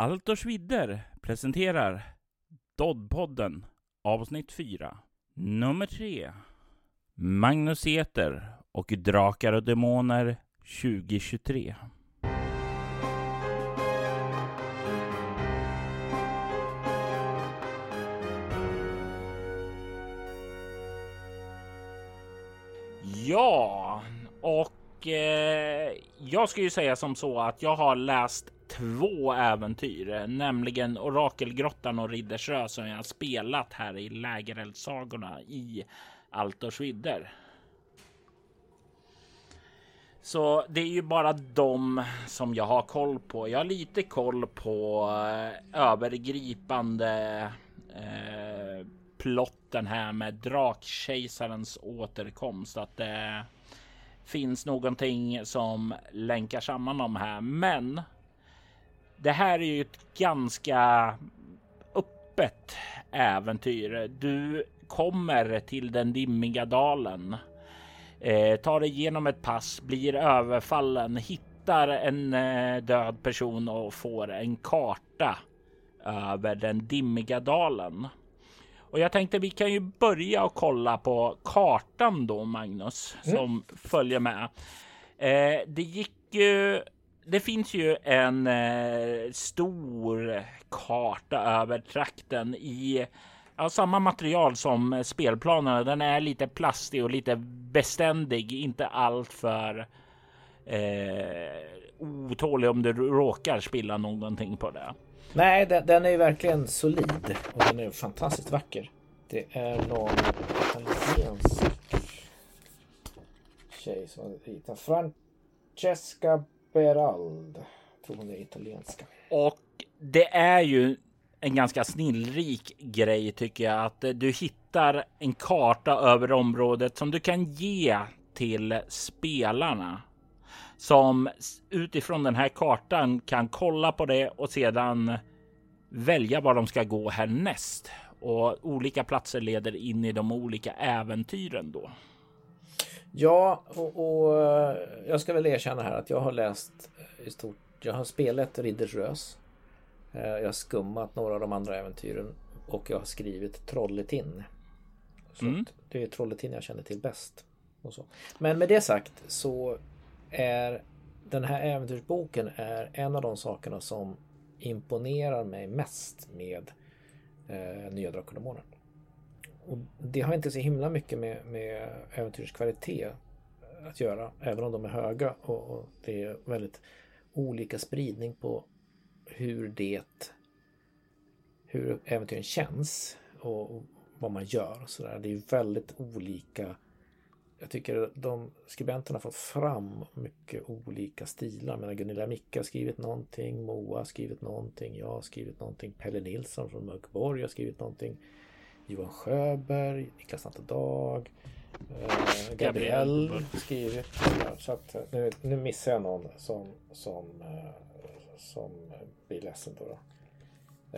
Altosh vidder presenterar Doddpodden avsnitt 4 nummer 3 Magnus Eter och Drakar och Demoner 2023 Ja, och eh, jag ska ju säga som så att jag har läst två äventyr, nämligen Orakelgrottan och Riddersrö som jag har spelat här i Lägereldssagorna i Altors vidder. Så det är ju bara dem som jag har koll på. Jag har lite koll på eh, övergripande eh, plotten här med Drakkejsarens återkomst. Att det finns någonting som länkar samman dem här. Men det här är ju ett ganska öppet äventyr. Du kommer till den dimmiga dalen, eh, tar dig igenom ett pass, blir överfallen, hittar en eh, död person och får en karta över den dimmiga dalen. Och jag tänkte vi kan ju börja och kolla på kartan då, Magnus, mm. som följer med. Eh, det gick ju det finns ju en eh, stor karta över trakten i ja, samma material som spelplanerna. Den är lite plastig och lite beständig, inte allt för eh, otålig om du råkar spilla någonting på det. Nej, den, den är ju verkligen solid och den är fantastiskt vacker. Det är någon italiensk tjej som har ritat. Francesca Berald. Tror hon är italienska. Och det är ju en ganska snillrik grej tycker jag att du hittar en karta över området som du kan ge till spelarna som utifrån den här kartan kan kolla på det och sedan välja var de ska gå härnäst. Och olika platser leder in i de olika äventyren då. Ja, och, och, jag ska väl erkänna här att jag har läst i stort. Jag har spelat Ridders Rös. Eh, jag har skummat några av de andra äventyren och jag har skrivit Trolletin. Så mm. Det är Trolletin jag känner till bäst. Och så. Men med det sagt så är den här äventyrsboken är en av de sakerna som imponerar mig mest med eh, Nya Drakar och Demoner. Och det har inte så himla mycket med, med äventyrskvalitet att göra, även om de är höga och, och, det är väldigt olika spridning på hur det hur äventyren känns och, och vad man gör. Så där. Det är väldigt olika. Jag tycker de skribenterna har fått fram mycket olika stilar. Men Gunilla Micke har skrivit någonting, Moa har skrivit någonting, jag har skrivit någonting, Pelle Nilsson från Mörkborg har skrivit någonting. Johan Sjöberg, Niklas Dag, eh, Gabriel skrivit. Så att eh, nu, nu missar jag någon som, som, eh, som blir ledsen då. då.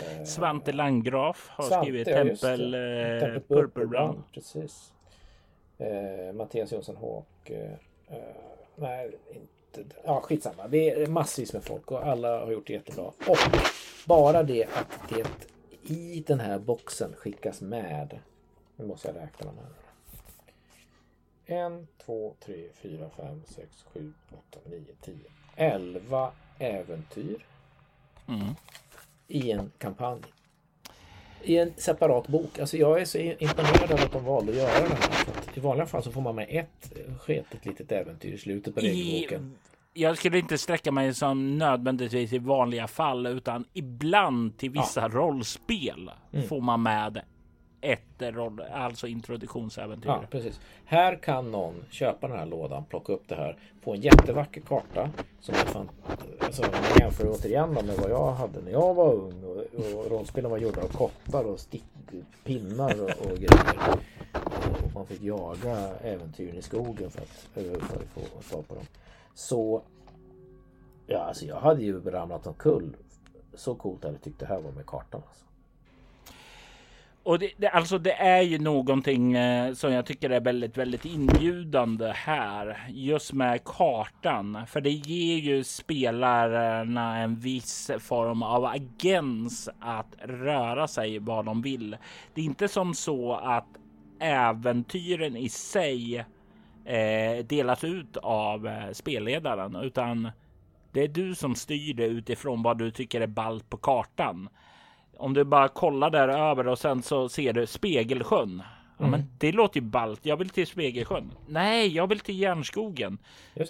Eh, Svante Landgraf har Svante, skrivit Tempel, ja, Tempel Purple Brown. Precis. Eh, Mattias Jonsson Håk. Eh, nej, inte. Ja, skitsamma. Det är massvis med folk och alla har gjort det jättebra. Och bara det att det i den här boxen skickas med. Nu måste jag räkna de här. 1, 2, 3, 4, 5, 6, 7, 8, 9, 10. 11 äventyr. Mm. I en kampanj. I en separat bok. Alltså jag är så imponerad av att de valde att göra det här. I vanliga fall så får man med ett sketet litet äventyr i slutet på regelboken jag skulle inte sträcka mig som nödvändigtvis i vanliga fall, utan ibland till vissa ja. rollspel mm. får man med ett roll, alltså introduktionsäventyr. Ja, precis. Här kan någon köpa den här lådan, plocka upp det här, få en jättevacker karta som är fan, alltså, man jämför återigen med vad jag hade när jag var ung och, och rollspelen var gjorda av kottar och stick, pinnar och, och grejer. Och man fick jaga äventyren i skogen för att, att få tag på dem. Så ja, alltså jag hade ju ramlat omkull. Så coolt hade jag tyckt det här var med kartan. Alltså. och det, det, alltså det är ju någonting eh, som jag tycker är väldigt, väldigt inbjudande här. Just med kartan. För det ger ju spelarna en viss form av agens att röra sig var de vill. Det är inte som så att äventyren i sig eh, delas ut av eh, spelledaren, utan det är du som styr det utifrån vad du tycker är ballt på kartan. Om du bara kollar där över och sen så ser du Spegelsjön. Ja, men mm. det låter ju ballt. Jag vill till Spegelsjön. Nej, jag vill till Järnskogen.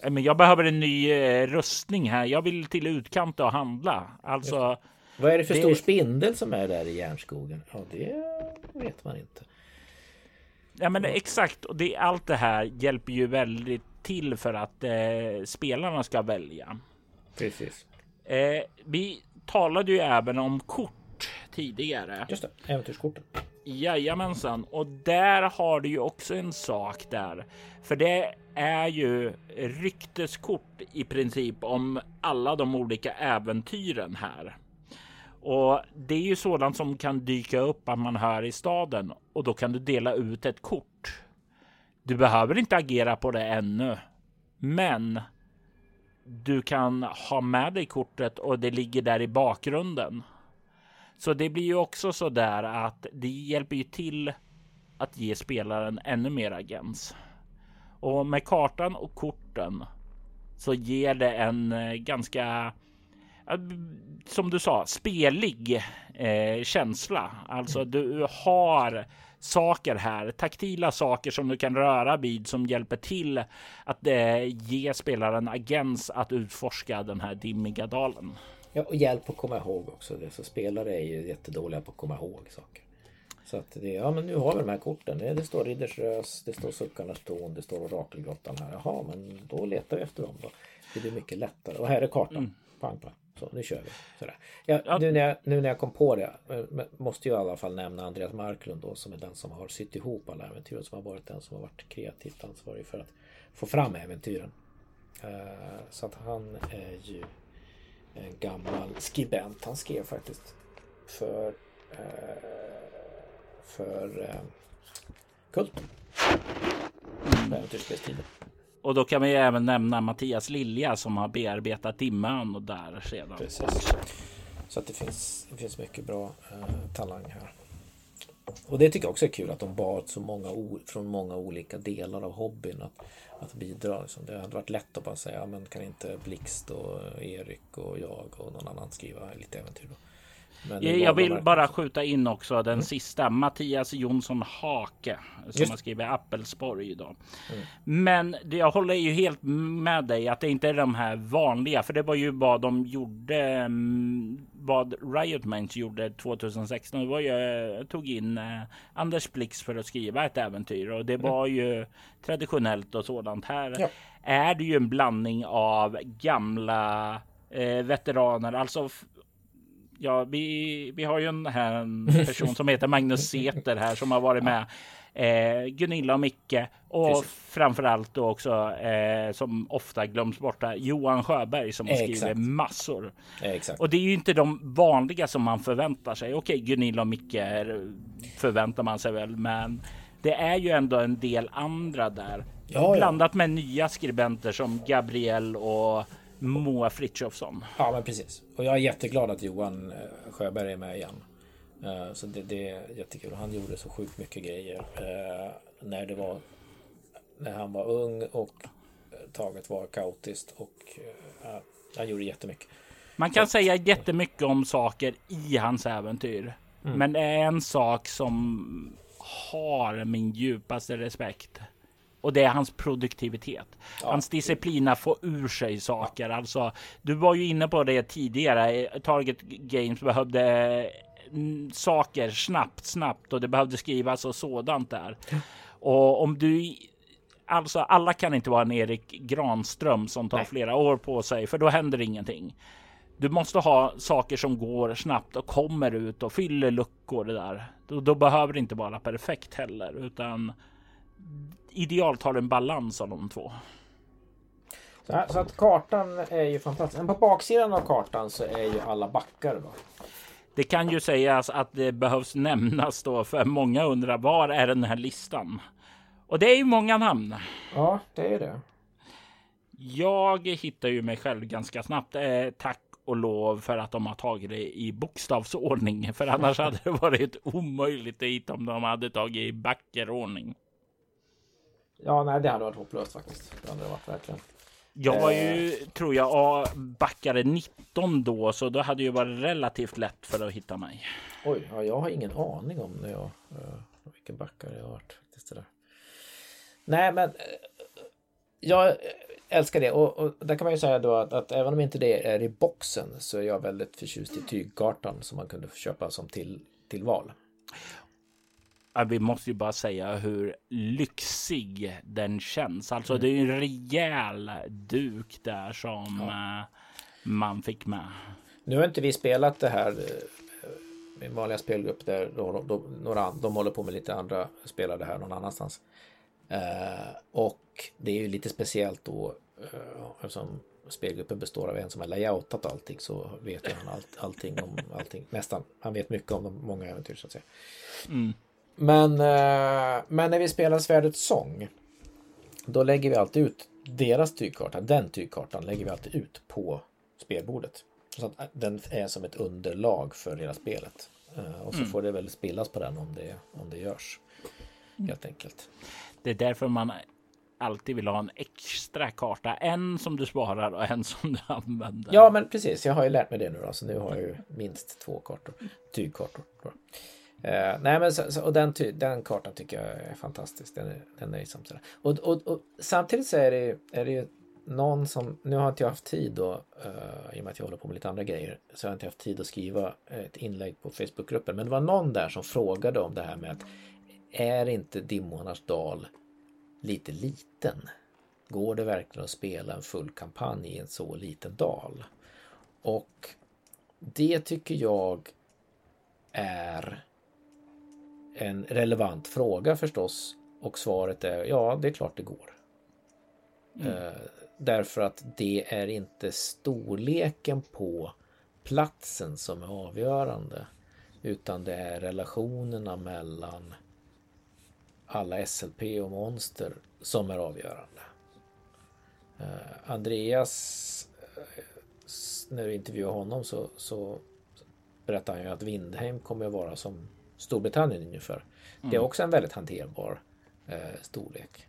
Men jag behöver en ny eh, rustning här. Jag vill till utkant och handla. Alltså. Vad är det för det... stor spindel som är där i Järnskogen? Ja, det vet man inte. Ja, men exakt. Och det, allt det här hjälper ju väldigt till för att eh, spelarna ska välja. Precis. Eh, vi talade ju även om kort tidigare. Just det, äventyrskorten. Jajamensan, och där har du ju också en sak där. För det är ju rykteskort i princip om alla de olika äventyren här. Och det är ju sådant som kan dyka upp att man hör i staden och då kan du dela ut ett kort. Du behöver inte agera på det ännu, men du kan ha med dig kortet och det ligger där i bakgrunden. Så det blir ju också så där att det hjälper ju till att ge spelaren ännu mer agens. Och med kartan och korten så ger det en eh, ganska som du sa, spelig eh, känsla. Alltså du har saker här, taktila saker som du kan röra vid som hjälper till att eh, ge spelaren agens att utforska den här dimmiga dalen. Ja, och hjälp att komma ihåg också. Det. Så spelare är ju jättedåliga på att komma ihåg saker. Så att det, ja men nu har vi de här korten. Det, det står Riddersrös, det står Suckarnas torn, det står Orakelgrottan här. Jaha, men då letar vi efter dem då. Det blir mycket lättare. Och här är kartan. Mm. Pang, pang. Så nu kör vi. Sådär. Ja. Nu, när jag, nu när jag kom på det eh, måste jag i alla fall nämna Andreas Marklund då som är den som har sytt ihop alla äventyr som har varit den som har varit kreativt ansvarig för att få fram äventyren. Uh, så att han är ju en gammal skribent. Han skrev faktiskt för uh, för uh, Kult. På äventyrsspelstiden. Och då kan vi även nämna Mattias Lilja som har bearbetat Dimman och där sedan. Precis. Så att det finns, det finns mycket bra eh, talang här. Och det tycker jag också är kul att de bar så många från många olika delar av hobbyn att, att bidra. Liksom. Det hade varit lätt att bara säga, men kan inte Blixt och Erik och jag och någon annan skriva lite äventyr då? Jag vill bara skjuta in också den mm. sista Mattias Jonsson Hake som Just. har skrivit Appelsborg då. Mm. Men jag håller ju helt med dig att det inte är de här vanliga, för det var ju vad de gjorde. Mm, vad Riot Minds gjorde 2016. Det var ju jag tog in eh, Anders Blix för att skriva ett äventyr och det mm. var ju traditionellt och sådant. Här ja. är det ju en blandning av gamla eh, veteraner, alltså ja, vi, vi har ju en, här, en person som heter Magnus Seter här som har varit med. Eh, Gunilla och Micke och Precis. framförallt då också eh, som ofta glöms bort Johan Sjöberg som Exakt. massor. Exakt. Och det är ju inte de vanliga som man förväntar sig. Okej, Gunilla och Micke förväntar man sig väl, men det är ju ändå en del andra där. Ja, blandat ja. med nya skribenter som Gabriel och Moa Frithiofsson. Ja, men precis. Och jag är jätteglad att Johan eh, Sjöberg är med igen. Eh, så det, det är jättekul. Han gjorde så sjukt mycket grejer eh, när det var när han var ung och taget var kaotiskt och han gjorde jättemycket. Man kan så. säga jättemycket om saker i hans äventyr. Mm. Men det är en sak som har min djupaste respekt och det är hans produktivitet. Ja. Hans disciplin att få ur sig saker. Ja. Alltså, du var ju inne på det tidigare. Target Games behövde mm, saker snabbt, snabbt och det behövde skrivas och sådant där. Och om du Alltså alla kan inte vara en Erik Granström som tar Nej. flera år på sig för då händer ingenting. Du måste ha saker som går snabbt och kommer ut och fyller luckor det där. Då, då behöver det inte vara perfekt heller utan idealt har en balans av de två. Så, här, så, att kartan är ju fantastisk. Men på baksidan av kartan så är ju alla backar. Då. Det kan ju sägas att det behövs nämnas då för många undrar var är den här listan? Och det är ju många namn. Ja, det är det. Jag hittar ju mig själv ganska snabbt. Eh, tack och lov för att de har tagit det i bokstavsordning. För annars hade det varit omöjligt att hitta om de hade tagit i backerordning. Ja, nej, det hade varit hopplöst faktiskt. Det hade varit verkligen. Jag var ju, tror jag, backare 19 då, så då hade ju varit relativt lätt för att hitta mig. Oj, ja, jag har ingen aning om när jag, uh, vilken backare jag har varit. Faktiskt, det där. Nej, men uh, jag älskar det och, och där kan man ju säga då att, att, även om inte det är i boxen så är jag väldigt förtjust i tygkartan som man kunde köpa som till, till val. Vi måste ju bara säga hur lyxig den känns. Alltså mm. det är en rejäl duk där som ja. Eh, man fick med. Nu har inte vi spelat det här i en vanliga spelgrupp där då, då, några, de håller på med lite andra spelar det här någon annanstans. Uh, och det är ju lite speciellt då eftersom spelgruppen består av en som har layoutat allting så vet han allt, allting om allting. Nästan. Han vet mycket om de många äventyr så att säga. Mm. Men, uh, men när vi spelar Svärdets sång då lägger vi alltid ut deras tygkarta, den tygkartan lägger vi alltid ut på spelbordet. Så att den är som ett underlag för hela spelet. Och så mm. får det väl spillas på den om det, om det görs. Helt enkelt. Det är därför man alltid vill ha en extra karta. En som du sparar och en som du använder. Ja, men precis. Jag har ju lärt mig det nu då, så nu har jag ju minst två kartor. Tygkartor. Eh, nej, men så, så, och den, ty, den kartan tycker jag är fantastisk. Den är, den är liksom sådär. Och, och, och, samtidigt så är det, är det ju någon som, nu har inte jag haft tid då, eh, i och med att jag håller på med lite andra grejer, så har jag inte haft tid att skriva ett inlägg på Facebookgruppen. Men det var någon där som frågade om det här med att är inte Dimmornas dal lite liten? Går det verkligen att spela en full kampanj i en så liten dal? Och det tycker jag är en relevant fråga förstås. Och svaret är ja, det är klart det går. Mm. Uh, därför att det är inte storleken på platsen som är avgörande. Utan det är relationerna mellan alla SLP och monster som är avgörande. Uh, Andreas, uh, när du intervjuar honom så, så berättar han ju att Windheim kommer att vara som Storbritannien ungefär. Mm. Det är mm. också en väldigt hanterbar uh, storlek.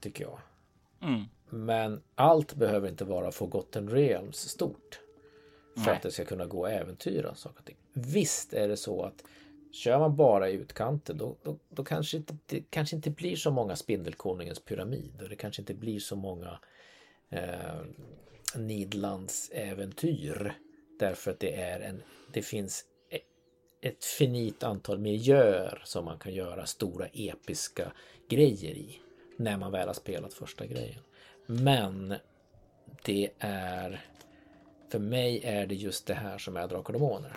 tycker jag. Mm. Men allt behöver inte vara Forgotten Realms stort. För Nej. att det ska kunna gå att äventyra saker och ting. Visst är det så att Kör man bara i utkanten då, då, då kanske inte, det kanske inte blir så många Spindelkonungens pyramid och det kanske inte blir så många eh, Nidlands äventyr. Därför att det är en, det finns ett, finit antal miljöer som man kan göra stora episka grejer i. När man väl har spelat första grejen. Men det är för mig är det just det här som är Drakar och Demoner.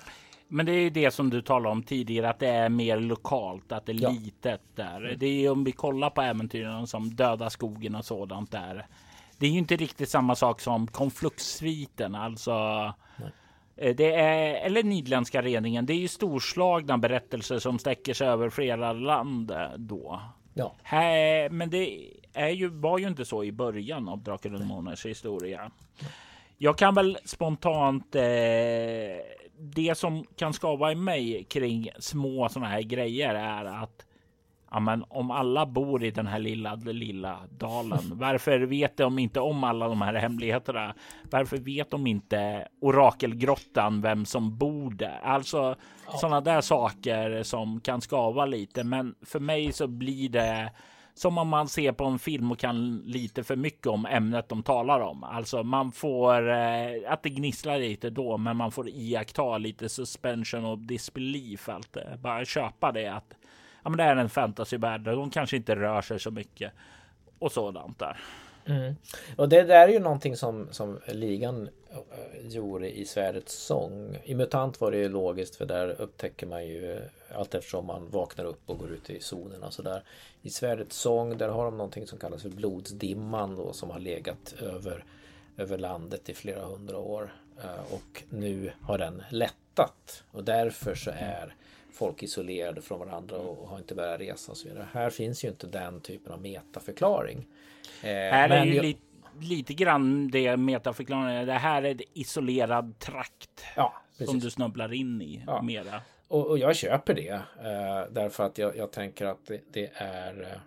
Men det är det som du talade om tidigare, att det är mer lokalt, att det är ja. litet där. Mm. Det är om vi kollar på äventyren som Döda skogen och sådant där. Det är ju inte riktigt samma sak som konfluktsviten, alltså. Nej. Eh, det är, eller Nidländska reningen. Det är ju storslagna berättelser som sträcker sig över flera land då. Ja. Här, men det är ju, var ju inte så i början av Drakar och Demoners historia. Jag kan väl spontant eh, det som kan skava i mig kring små sådana här grejer är att ja, men om alla bor i den här lilla, lilla dalen, varför vet de inte om alla de här hemligheterna? Varför vet de inte orakelgrottan, vem som bor där? Alltså ja. sådana där saker som kan skava lite. Men för mig så blir det som om man ser på en film och kan lite för mycket om ämnet de talar om. Alltså man får eh, att det gnisslar lite då, men man får iaktta lite suspension of disbelief. Allt bara köpa det att ja, men det är en fantasyvärld. De kanske inte rör sig så mycket och sådant där. Mm. Och det där är ju någonting som, som ligan eh, gjorde i Svärdets sång. I MUTANT var det ju logiskt för där upptäcker man ju eh, allt eftersom man vaknar upp och går ut i zonen och sådär. I Svärdets sång där har de någonting som kallas för blodsdimman då som har legat över, över landet i flera hundra år. Eh, och nu har den lättat och därför så är folk isolerade från varandra och har inte börjat resa och så vidare. Här finns ju inte den typen av metaförklaring. Eh, här är ju jag... lite, lite grann det metaförklaringen. Det här är en isolerad trakt ja, som du snubblar in i ja. mera. Och, och, jag köper det eh, därför att jag, jag tänker att det, det är eh,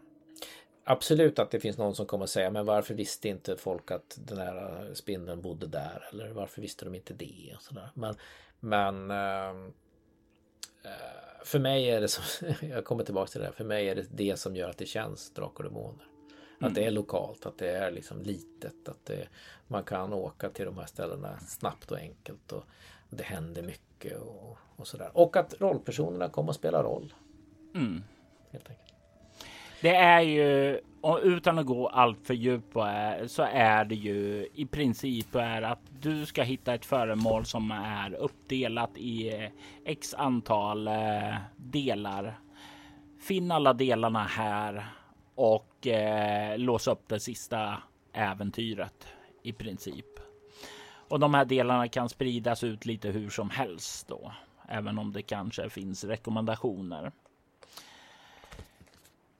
absolut att det finns någon som kommer att säga men varför visste inte folk att den här spindeln bodde där eller varför visste de inte det och sådär. Men, men äh, för mig är det som, jag kommer tillbaka till det här, för mig är det det som gör att det känns Drakar och Demoner. Mm. Att det är lokalt, att det är liksom litet, att det, man kan åka till de här ställena snabbt och enkelt och det händer mycket och, och sådär. Och att rollpersonerna kommer att spela roll. Mm. Helt enkelt. Det är ju, och utan att gå allt för djupt så är det ju i princip är att du ska hitta ett föremål som är uppdelat i eh, x antal eh, delar. Finn alla delarna här och eh, låsa upp det sista äventyret i princip. Och de här delarna kan spridas ut lite hur som helst då, även om det kanske finns rekommendationer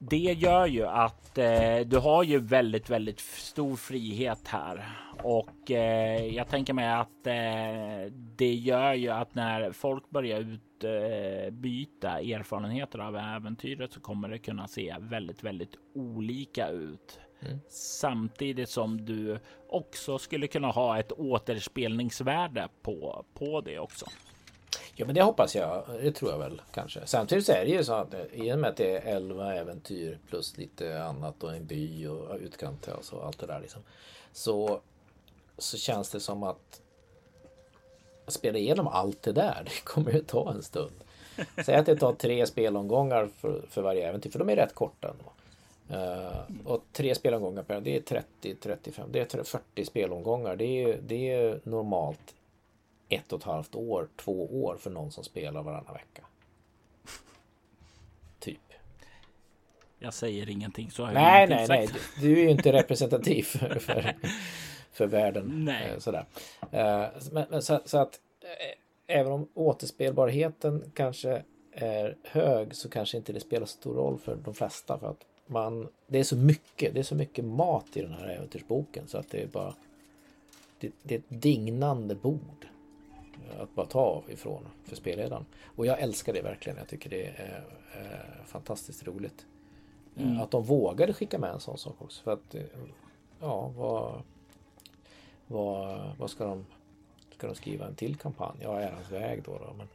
det gör ju att eh, du har ju väldigt, väldigt stor frihet här och eh, jag tänker mig att eh, det gör ju att när folk börjar utbyta eh, erfarenheter av äventyret så kommer det kunna se väldigt, väldigt olika ut. Mm. Samtidigt som du också skulle kunna ha ett återspelningsvärde på, på det också. Ja men det hoppas jag. Det tror jag väl kanske. Samtidigt så är det ju så att eh, i och med att det är 11 äventyr plus lite annat och en by och utkant och så allt det där liksom. Så, så känns det som att spela igenom allt det där, det kommer ju ta en stund. Säg att det tar tre spelomgångar för, för varje äventyr, för de är rätt korta. Ändå. Uh, och tre spelomgångar per, det är 30, 35, det är 40 spelomgångar. Det är, det är normalt ett och ett halvt år, två år för någon som spelar varannan vecka. Typ. Jag säger ingenting så har Nej, nej, nej. Du, du är ju inte representativ för, för, för världen. Nej. Eh, sådär. Eh, men, men så, så, att eh, även om återspelbarheten kanske är hög så kanske inte det spelar så stor roll för de flesta. För att man, det är så mycket, det är så mycket mat i den här äventyrsboken så att det är bara det, det är ett dignande bord att bara ta av ifrån för spelledaren. Och jag älskar det verkligen. Jag tycker det är, är fantastiskt roligt. Mm. Att de vågade skicka med en sån sak också. För att, ja, vad, vad, vad ska de, ska de skriva en till kampanj? Ja, Ärans väg då. då men,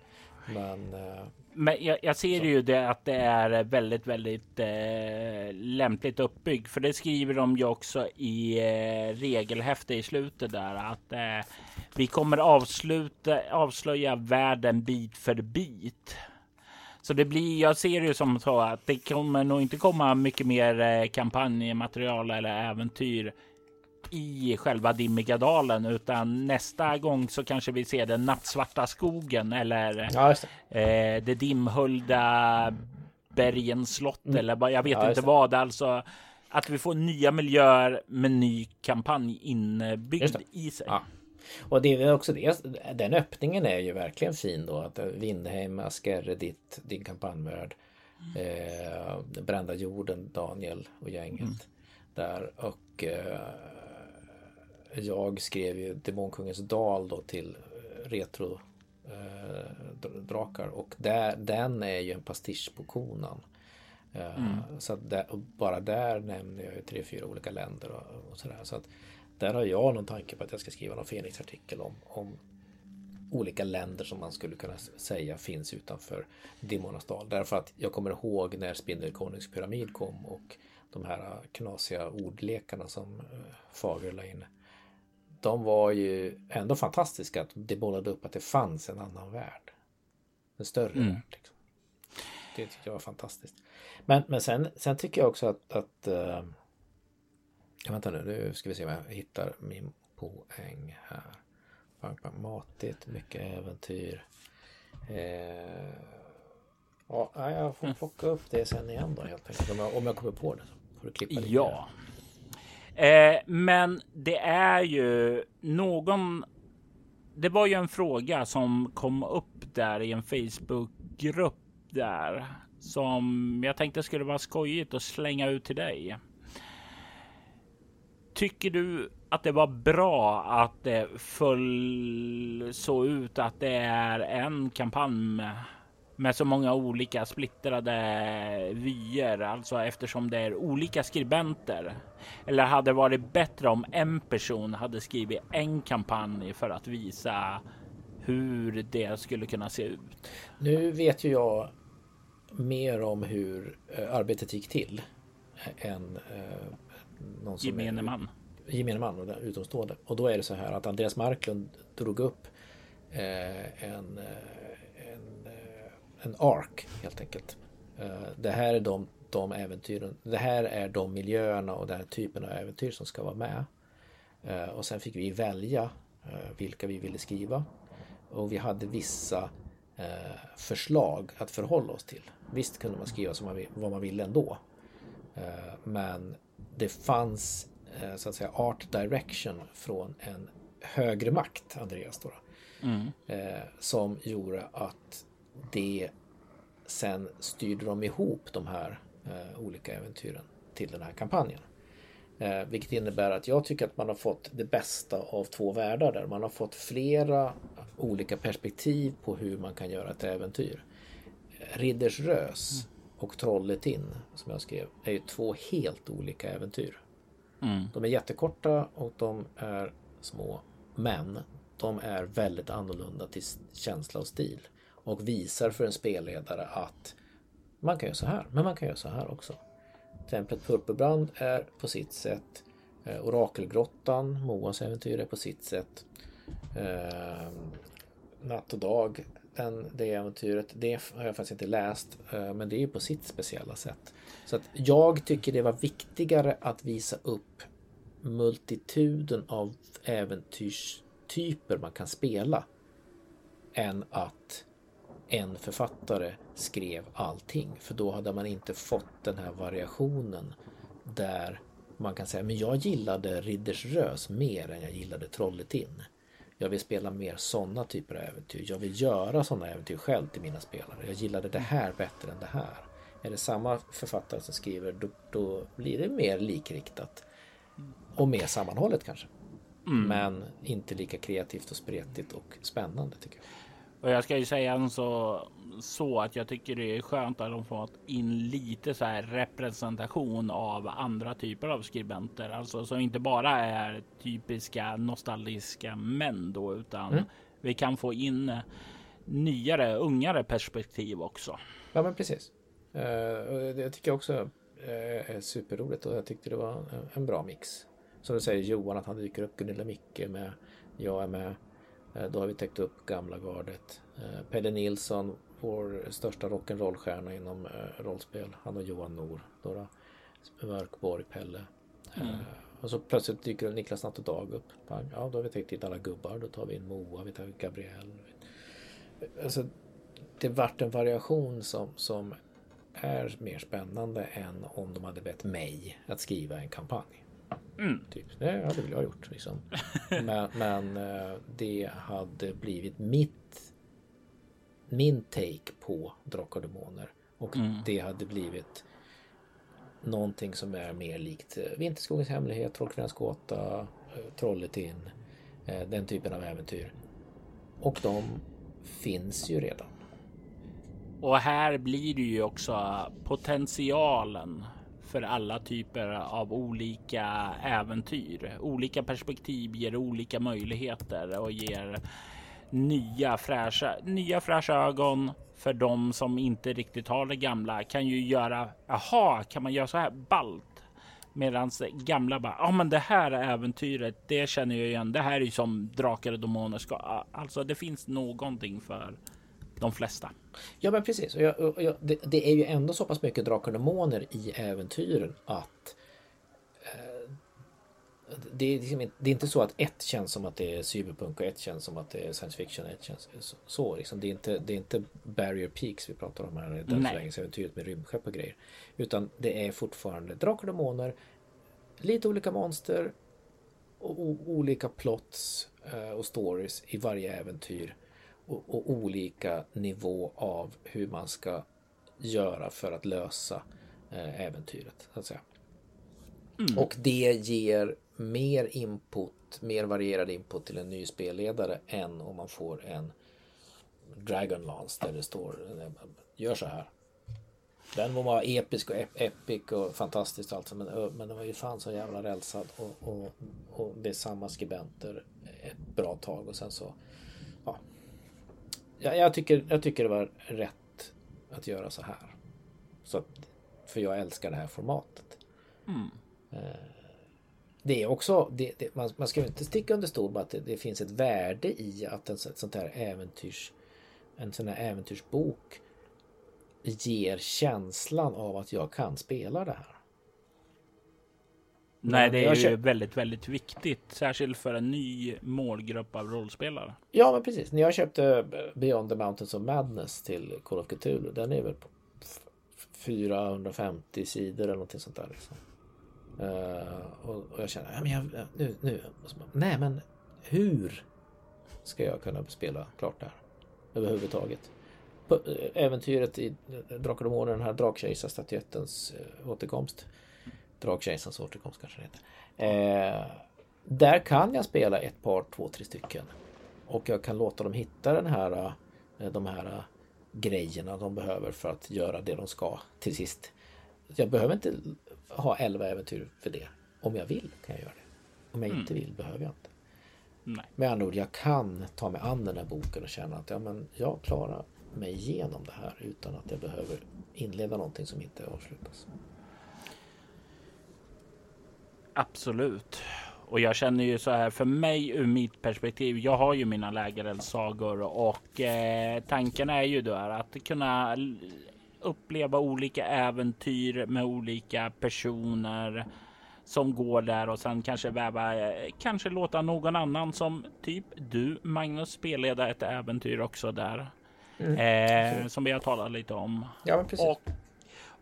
men, eh, men jag, jag ser så. ju det att det är väldigt, väldigt eh, lämpligt uppbyggt. För det skriver de ju också i eh, regelhäfte i slutet där att eh, vi kommer avsluta, avslöja världen bit för bit. Så det blir, jag ser det som så att det kommer nog inte komma mycket mer eh, kampanjmaterial eller äventyr i själva Dimmiga dalen utan nästa gång så kanske vi ser den nattsvarta skogen eller ja, det. Eh, det dimhöljda bergens slott mm. eller jag vet ja, inte vad. Alltså att vi får nya miljöer med ny kampanj inbyggd i sig. Ja. Och det är också det, den öppningen är ju verkligen fin då. Att Vindheim, Askerre, ditt, din kampanjvärld. Eh, brända jorden, Daniel och gänget. Mm. Där och eh, jag skrev ju Demonkungens dal då till eh, retro eh, drakar och där, den är ju en pastisch på konan. Eh, mm. Så där, bara där nämner jag ju tre, fyra olika länder och, och sådär. Så att där har jag någon tanke på att jag ska skriva någon Fenix-artikel om, om olika länder som man skulle kunna säga finns utanför Dimmonas dal. Därför att jag kommer ihåg när Spindelkonungs pyramid kom och de här knasiga ordlekarna som Fager la in de var ju ändå fantastiska. Att det bollade upp att det fanns en annan värld. En större mm. värld. Liksom. Det tycker jag var fantastiskt. Men, men sen, sen tycker jag också att, att uh, Vänta nu, nu ska vi se om jag hittar min poäng här. Matigt, mycket äventyr. Eh, ja, jag får mm. plocka upp det sen igen då helt enkelt. Om jag, om jag kommer på det. Så får du klippa det. Ja. Eh, men det är ju någon det var ju en fråga som kom upp där i en Facebookgrupp där som jag tänkte skulle vara skojigt att slänga ut till dig. Tycker du att det var bra att det föll så ut att det är en kampanj med så många olika splittrade vyer, alltså eftersom det är olika skribenter? Eller hade det varit bättre om en person hade skrivit en kampanj för att visa hur det skulle kunna se ut? Nu vet ju jag mer om hur eh, arbetet gick till än eh, någon som gemene man. Gemene man och utomstående. Och då är det så här att Andreas Marklund drog upp eh, en, eh, eh, en ark helt enkelt. Eh, det här är de, de äventyren. Det här är de miljöerna och den här typen av äventyr som ska vara med. Och sen fick vi välja vilka vi ville skriva. Och vi hade vissa förslag att förhålla oss till. Visst kunde man skriva som man, vad man ville ändå. Men det fanns eh, så att säga art direction från en högre makt, Andreas då, mm. Eh, som gjorde att det sen styrde de ihop de här eh, olika äventyren till den här kampanjen. vilket innebär att jag tycker att man har fått det bästa av två världar där. Man har fått flera olika perspektiv på hur man kan göra ett äventyr. Ridders Rös och Trollet in, som jag skrev, är ju två helt olika äventyr. Mm. De är jättekorta och de är små. Men de är väldigt annorlunda till känsla och stil. Och visar för en spelledare att man kan göra så här, men man kan göra så här också. Templet Purpurbrand är på sitt sätt. Eh, Orakelgrottan, Moas äventyr är på sitt sätt. Eh, Natt och dag den, det äventyret. Det har jag faktiskt inte läst, eh, men det är ju på sitt speciella sätt. Så att jag tycker det var viktigare att visa upp multituden av äventyrstyper man kan spela än att en författare skrev allting. För då hade man inte fått den här variationen där man kan säga men jag gillade Ridders Rös mer än jag gillade Trollet in. Jag vill spela mer sådana typer av äventyr. Jag vill göra sådana äventyr själv till mina spelare. Jag gillade det här bättre än det här. Är det samma författare som skriver då, då blir det mer likriktat. Och mer sammanhållet kanske. Mm. Men inte lika kreativt och spretigt och spännande tycker jag. Och jag ska ju säga så, så att jag tycker det är skönt att de fått in lite så här representation av andra typer av skribenter. Alltså som inte bara är typiska nostalgiska män då, utan mm. vi kan få in nyare, ungare perspektiv också. Ja, men precis. Uh, jag tycker också uh, är superroligt och jag tyckte det var en bra mix. Som du säger Johan, att han dyker upp, Gunilla Micke med, jag är med. Eh, då har vi täckt upp gamla gardet. Eh, Pelle Nilsson, vår största rock'n'roll-stjärna inom eh, rollspel. Han och Johan Nor. Några Mörkborg, Pelle. Mm. Och så plötsligt dyker Niklas Natt och Dag upp. Ja, då har vi täckt in alla gubbar. Då tar vi in Moa, vi tar in Gabriel. Alltså, det vart en variation som, som är mer spännande än om de hade bett mig att skriva en kampanj. Mm. Typ. Det hade väl jag gjort. Liksom. men, men eh, det hade blivit mitt min take på Drakar och Demoner. Och mm. det hade blivit någonting som är mer likt eh, Vinterskogens hemlighet, Trollkvinnans gåta, eh, Trollet in, den typen av äventyr. Och de finns ju redan. Och här blir det ju också potentialen för alla typer av olika äventyr. Olika perspektiv ger olika möjligheter och ger nya fräscha, nya fräscha ögon för de som inte riktigt har det gamla kan ju göra. Jaha, kan man göra så här ballt? Medan gamla bara, ja men det här äventyret, det känner jag igen. Det här är ju som Drakar och Demoner ska. Alltså det finns någonting för de flesta. Ja men precis. Och jag, och jag, det, det, är ju ändå så pass mycket Drakar och Demoner i äventyren att eh, det, är liksom, det är inte så att ett känns som att det är cyberpunk och ett känns som att det är science fiction. Ett känns så. så liksom. det, är inte, det är inte Barrier Peaks vi pratar om här. Dödslägenhetsäventyret med rymdskepp och grejer. Utan det är fortfarande Drakar och Demoner. Lite olika monster. Och olika plots. eh, och stories i varje äventyr och, och olika nivå av hur man ska göra för att lösa eh, äventyret. Så att säga. Mm. Och det ger mer input, mer varierad input till en ny spelledare än om man får en Dragonlance där det står gör så här. Den må vara episk och epic och fantastiskt alltså men, men den var ju fan så jävla rälsad och, och, och det är samma skribenter ett bra tag och sen så ja. Jag, jag, tycker, jag tycker det var rätt att göra så här. Så att, för jag älskar det här formatet. Mm. Eh, det är också, det, det, man, man ska inte sticka under stol med att det, det, finns ett värde i att en sånt här äventyrs, en sån här äventyrsbok ger känslan av att jag kan spela det här. Nej, det är ju väldigt, väldigt viktigt, särskilt för en ny målgrupp av rollspelare. Ja, men precis. När jag köpte Beyond the Mountains of Madness till Call of Cthulhu, den är väl på 450 sidor eller någonting sånt där. Liksom. Uh, och, och, jag känner, ja, men jag, nu, nu. nej men hur ska jag kunna spela klart det här överhuvudtaget? På, äh, äventyret i Drakar och månen, den här Drakkejsarstatyettens äh, återkomst. Drakkejsarens återkomst kanske det heter. Eh, där kan jag spela ett par, två, tre stycken. Och jag kan låta dem hitta den här, de här grejerna de behöver för att göra det de ska till sist. Jag behöver inte ha 11 äventyr för det. Om jag vill kan jag göra det. Om jag mm. inte vill behöver jag inte. Nej. Med andra ord, jag kan ta mig an den här boken och känna att ja, men jag klarar mig igenom det här utan att jag behöver inleda någonting som inte avslutas. Absolut. Och jag känner ju så här för mig ur mitt perspektiv. Jag har ju mina lägereldssagor och eh, tanken är ju då att kunna uppleva olika äventyr med olika personer som går där och sen kanske väva, eh, kanske låta någon annan som typ du Magnus spelleda ett äventyr också där. Mm. Eh, som vi har talat lite om. Ja, precis. Och,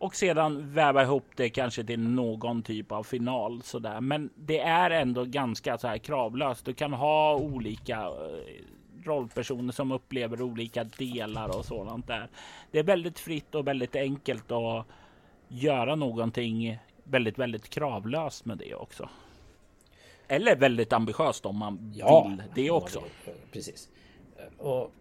och sedan väva ihop det kanske till någon typ av final sådär. Men det är ändå ganska så här kravlöst. Du kan ha olika eh, rollpersoner som upplever olika delar och sådant där. Det är väldigt fritt och väldigt enkelt att göra någonting väldigt, väldigt kravlöst med det också. Eller väldigt ambitiöst om man ja, vill det också. Det, precis. Och,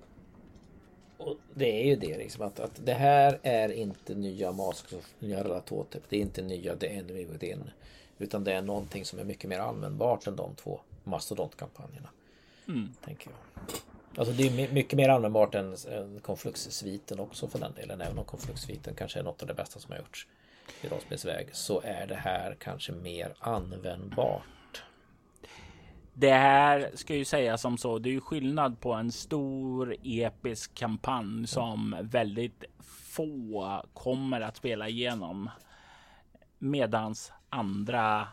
och, det är ju det liksom att, att det här är inte nya Masks nya Relatotep. Det är inte nya The Enemy Within. Utan det är någonting som är mycket mer användbart än de två mastodontkampanjerna. Mm. Tänker jag. Alltså det är mycket mer användbart än, än Conflux-sviten också för den delen. Även om Conflux-sviten kanske är något av det bästa som har gjorts i rollspelsväg så är det här kanske mer användbart. Det här ska ju sägas som så. Det är ju skillnad på en stor episk kampanj som väldigt få kommer att spela igenom. Medans andra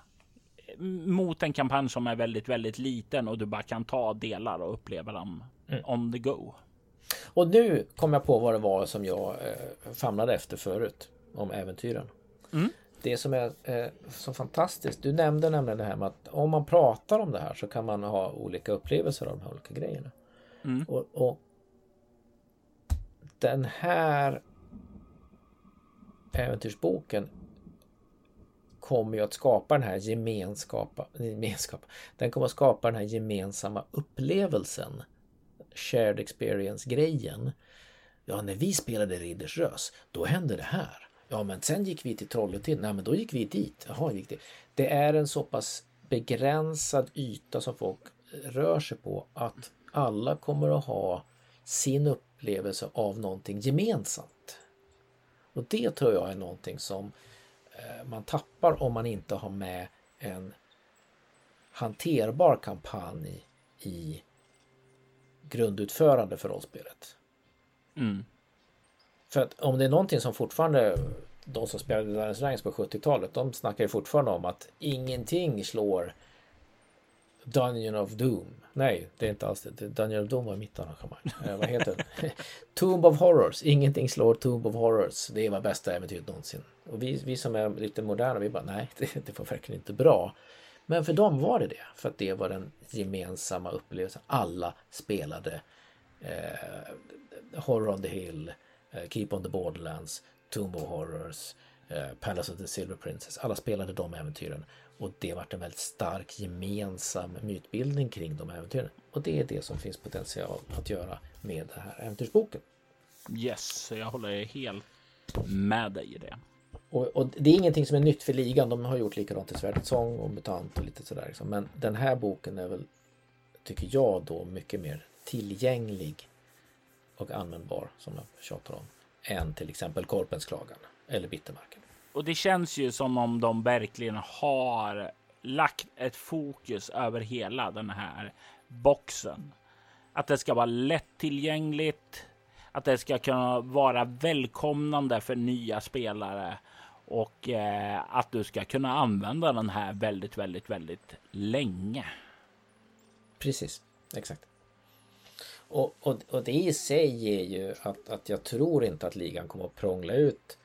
mot en kampanj som är väldigt, väldigt liten och du bara kan ta delar och uppleva dem mm. on the go. Och nu kom jag på vad det var som jag eh, famlade efter förut om äventyren. Mm. Det som är eh, så fantastiskt, du nämnde nämligen det här med att om man pratar om det här så kan man ha olika upplevelser av de här olika grejerna. Mm. Och, och, den här äventyrsboken kommer ju att skapa den här gemenskapen, gemenskap. Den kommer att skapa den här gemensamma upplevelsen. Shared experience-grejen. Ja, när vi spelade Riddersrös, då hände det här. Ja, men sen gick vi till Trollhättan. Nej, men då gick vi dit. Jaha, gick det. det är en så pass begränsad yta som folk rör sig på att alla kommer att ha sin upplevelse av någonting gemensamt. Och det tror jag är någonting som eh, man tappar om man inte har med en hanterbar kampanj i grundutförande för rollspelet. Mm. För att om det är någonting som fortfarande de som spelade Dungeons Dragons på 70-talet, de snackar ju fortfarande om att ingenting slår Dungeon of Doom. Nej, det är inte alls det. Dungeon of Doom var mitt arrangemang. Eh, vad heter det? Tomb of Horrors. Ingenting slår Tomb of Horrors. Det var bästa äventyret någonsin. Och vi, vi som är lite moderna, vi bara nej, det, det var verkligen inte bra. Men för dem var det det. För att det var den gemensamma upplevelsen. Alla spelade eh, Horror on the Hill, eh, Keep on the Borderlands, Tomb of Horrors, eh, Palace of the Silver Princess. Alla spelade de äventyren. Och det vart en väldigt stark gemensam mytbildning kring de äventyren. Och det är det som finns potential att göra med den här äventyrsboken. Yes, jag håller helt med dig i det. Och, och, det är ingenting som är nytt för ligan. De har gjort likadant i Svärdets sång och MUTANT och lite sådär. Liksom. Men den här boken är väl, tycker jag då, mycket mer tillgänglig och användbar, som jag tjatar om, än till exempel Korpens klagan eller Bittermarken. Och det känns ju som om de verkligen har lagt ett fokus över hela den här boxen. Att det ska vara lättillgängligt, att det ska kunna vara välkomnande för nya spelare och eh, att du ska kunna använda den här väldigt, väldigt, väldigt länge. Precis, exakt. Och, och, och det i sig ger ju att, att jag tror inte att ligan kommer att prångla ut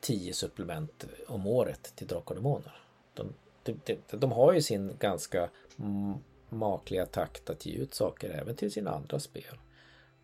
tio supplement om året till Drakar och Demoner. De, de, de, har ju sin ganska makliga takt att ge ut saker även till sina andra spel.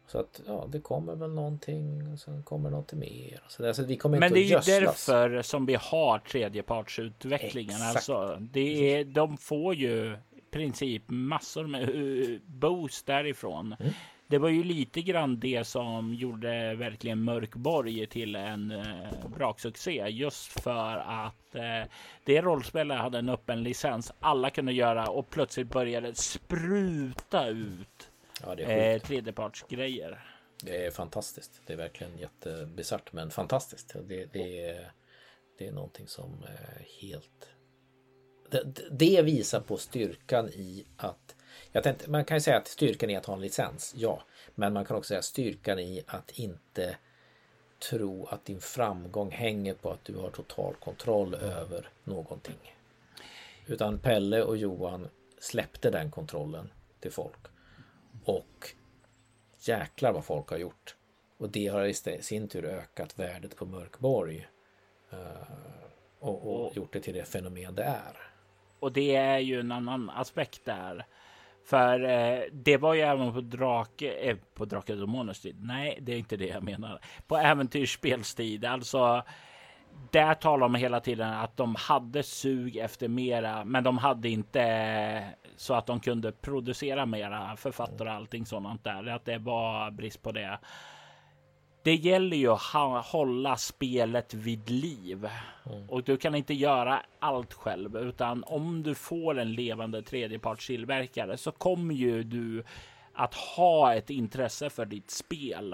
Så att ja, det kommer väl någonting och sen kommer något mer. Så där, så vi kommer Men det är ju därför som vi har tredjepartsutvecklingen. Alltså, det är, de får ju princip massor med boost därifrån. Mm. Det var ju lite grann det som gjorde verkligen Mörkborg till en eh, braksuccé just för att eh, det rollspelet hade en öppen licens. Alla kunde göra och plötsligt började spruta ut ja, det är eh, tredjepartsgrejer. Det är fantastiskt. Det är verkligen jättebisarrt men fantastiskt. Det, det, är, det är någonting som är helt... Det, det visar på styrkan i att tänkte, man kan ju säga att styrkan i att ha en licens, ja. Men man kan också säga styrkan i att inte tro att din framgång hänger på att du har total kontroll över någonting. Utan Pelle och Johan släppte den kontrollen till folk. Och jäklar vad folk har gjort. Och det har i sin tur ökat värdet på Mörkborg. Eh, och, och gjort det till det fenomen det är. Och det är ju en annan aspekt där. För eh, det var ju även på Drake, eh, på Drake Demoners tid. Nej, det är inte det jag menar. På äventyrsspelstid, alltså. Där talar man hela tiden att de hade sug efter mera, men de hade inte eh, så att de kunde producera mera författare och allting sådant där. Att det var brist på det det gäller ju att hålla spelet vid liv mm. och du kan inte göra allt själv, utan om du får en levande tredjepartstillverkare så kommer ju du att ha ett intresse för ditt spel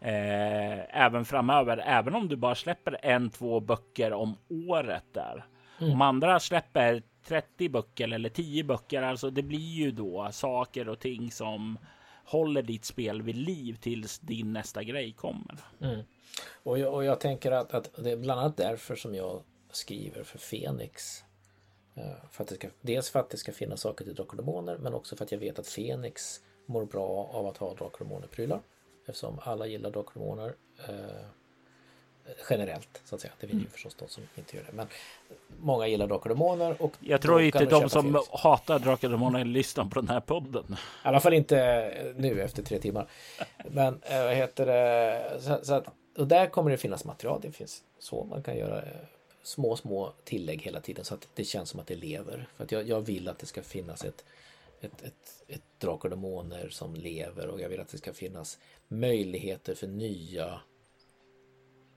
eh, även framöver, även om du bara släpper en, två böcker om året där. Mm. Om andra släpper 30 böcker eller 10 böcker, alltså det blir ju då saker och ting som håller ditt spel vid liv tills din nästa grej kommer. Mm. Och, jag, och jag tänker att, att det är bland annat därför som jag skriver för Fenix. Eh, för att det ska, dels för att det ska finnas saker till Drakar och Demoner men också för att jag vet att Fenix mår bra av att ha Drakar och Demoner-prylar. Eftersom alla gillar Drakar och Demoner. Eh, generellt så att säga. Det finns ju mm. förstås de som inte gör det. Men många gillar Drakar och Demoner. Och jag tror inte de som Felix. hatar Drakar och Demoner lyssnar på den här podden. I alla fall inte nu efter tre timmar. Men äh, vad heter det? Så, så att, och där kommer det finnas material. Det finns så man kan göra eh, små, små tillägg hela tiden så att det känns som att det lever. För att jag, jag vill att det ska finnas ett ett, ett, ett Drakar och Demoner som lever och jag vill att det ska finnas möjligheter för nya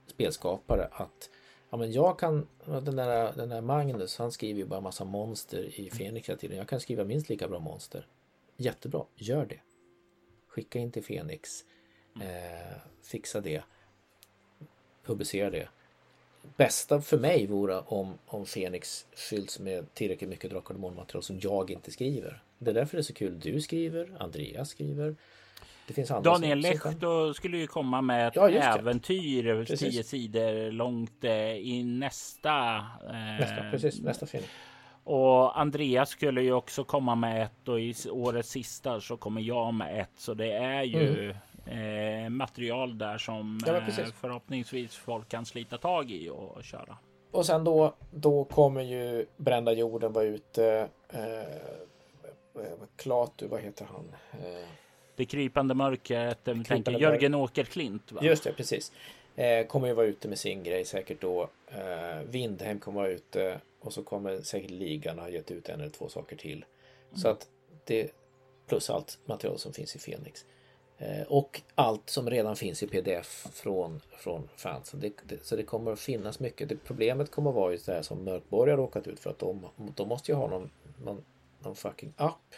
spelskapare att ja, men jag kan, den där, den där Magnus, han skriver ju bara massa monster i Fenix hela tiden. Jag kan skriva minst lika bra monster. Jättebra, gör det. Skicka in till Fenix. Eh, fixa det. Publicera det. Bästa för mig vore om, om Fenix fylls med tillräckligt mycket Drakar och material som jag inte skriver. Det är därför det är så kul. Du skriver, Andreas skriver. Det finns andra Daniel Lehto skulle ju komma med ett ja, äventyr precis. tio sidor långt eh, i nästa. Eh, nästa precis, nästa film. Och Andreas skulle ju också komma med ett och i årets sista så kommer jag med ett. Så det är ju mm. eh, material där som ja, eh, förhoppningsvis folk kan slita tag i och köra. och sen då, då kommer ju Brända jorden vara ute. Eh, Klatu, vad heter han? Eh, det krypande mörkret. Vi krypande tänker Jörgen Åkerklint. Va? Just det, precis. Eh, kommer ju vara ute med sin grej säkert då. Eh, Vindhem kommer vara ute och så kommer säkert ligan ha gett ut en eller två saker till. Mm. Så att det plus allt material som finns i Fenix. Eh, och allt som redan finns i pdf från, från fansen. Det, det, så det kommer att finnas mycket. Det, problemet kommer att vara just det här som Mörkborg har råkat ut för att de, de måste ju ha någon, någon, någon fucking app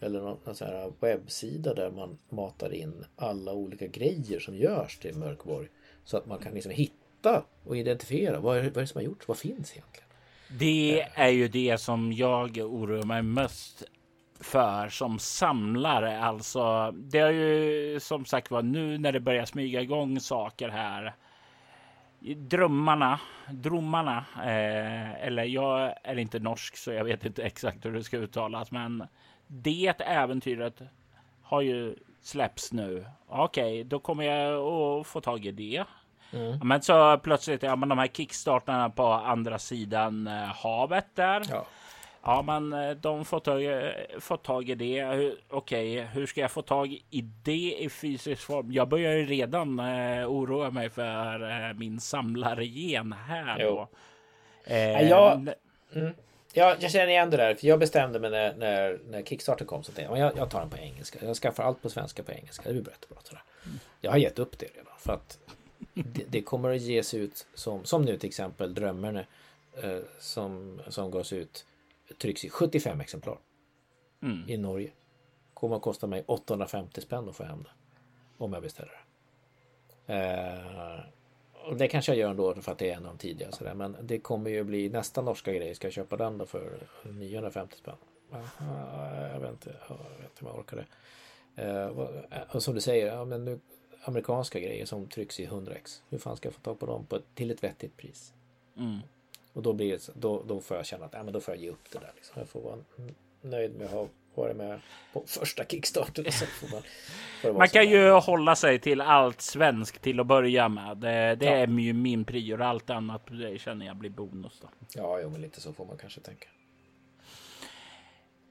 eller någon, sån här webbsida där man matar in alla olika grejer som görs till Mörkborg. Så att man kan liksom hitta och identifiera vad är, vad är det som har gjorts? Vad finns egentligen? Det är ju det som jag oroar mig mest för som samlare. Alltså, det är ju som sagt var nu när det börjar smyga igång saker här. Drömmarna, drömmarna, eh, eller jag är inte norsk så jag vet inte exakt hur det ska uttalas, men det äventyret har ju släppts nu. Okej, okay, då kommer jag att få tag i det. Mm. Men så plötsligt, ja men de här kickstartarna på andra sidan eh, havet där. Ja. Ja, men eh, de får tag, får tag i det. Okej, okay, hur ska jag få tag i det i fysisk form? Jag börjar ju redan eh, oroa mig för eh, min samlargen här. Då. Eh, jag, mm, jag, jag känner igen det där, för jag bestämde mig när, när, när Kickstarter kom så att jag, jag tar den på engelska. Jag skaffar allt på svenska på engelska. Det blir jättebra. Jag har gett upp det redan för att det, det, kommer att ges ut som, som nu till exempel Drömmarna eh, som, som gavs ut trycks i 75 exemplar mm. i Norge. Kommer att kosta mig 850 spänn att få hem det. Om jag beställer det. Eh, och det kanske jag gör ändå för att det är en av de tidigare. Sådär. Men det kommer ju bli nästa norska grej. Ska jag köpa den då för 950 spänn? Jag vet inte, jag vet inte om jag orkar det. Eh, och som du säger, ja, men nu, amerikanska grejer som trycks i 100x. Hur fan ska jag få tag på dem på, till ett vettigt pris? Mm. Och då, blir det, då, då får jag känna att ja, men då får jag ge upp det där. Liksom. Jag får vara nöjd med att ha varit med på första kickstarten. man, man kan ju hålla sig till allt svenskt till att börja med. Det, det ja. är ju min prior. Allt annat det känner jag blir bonus. Då. Ja, jo, men lite så får man kanske tänka.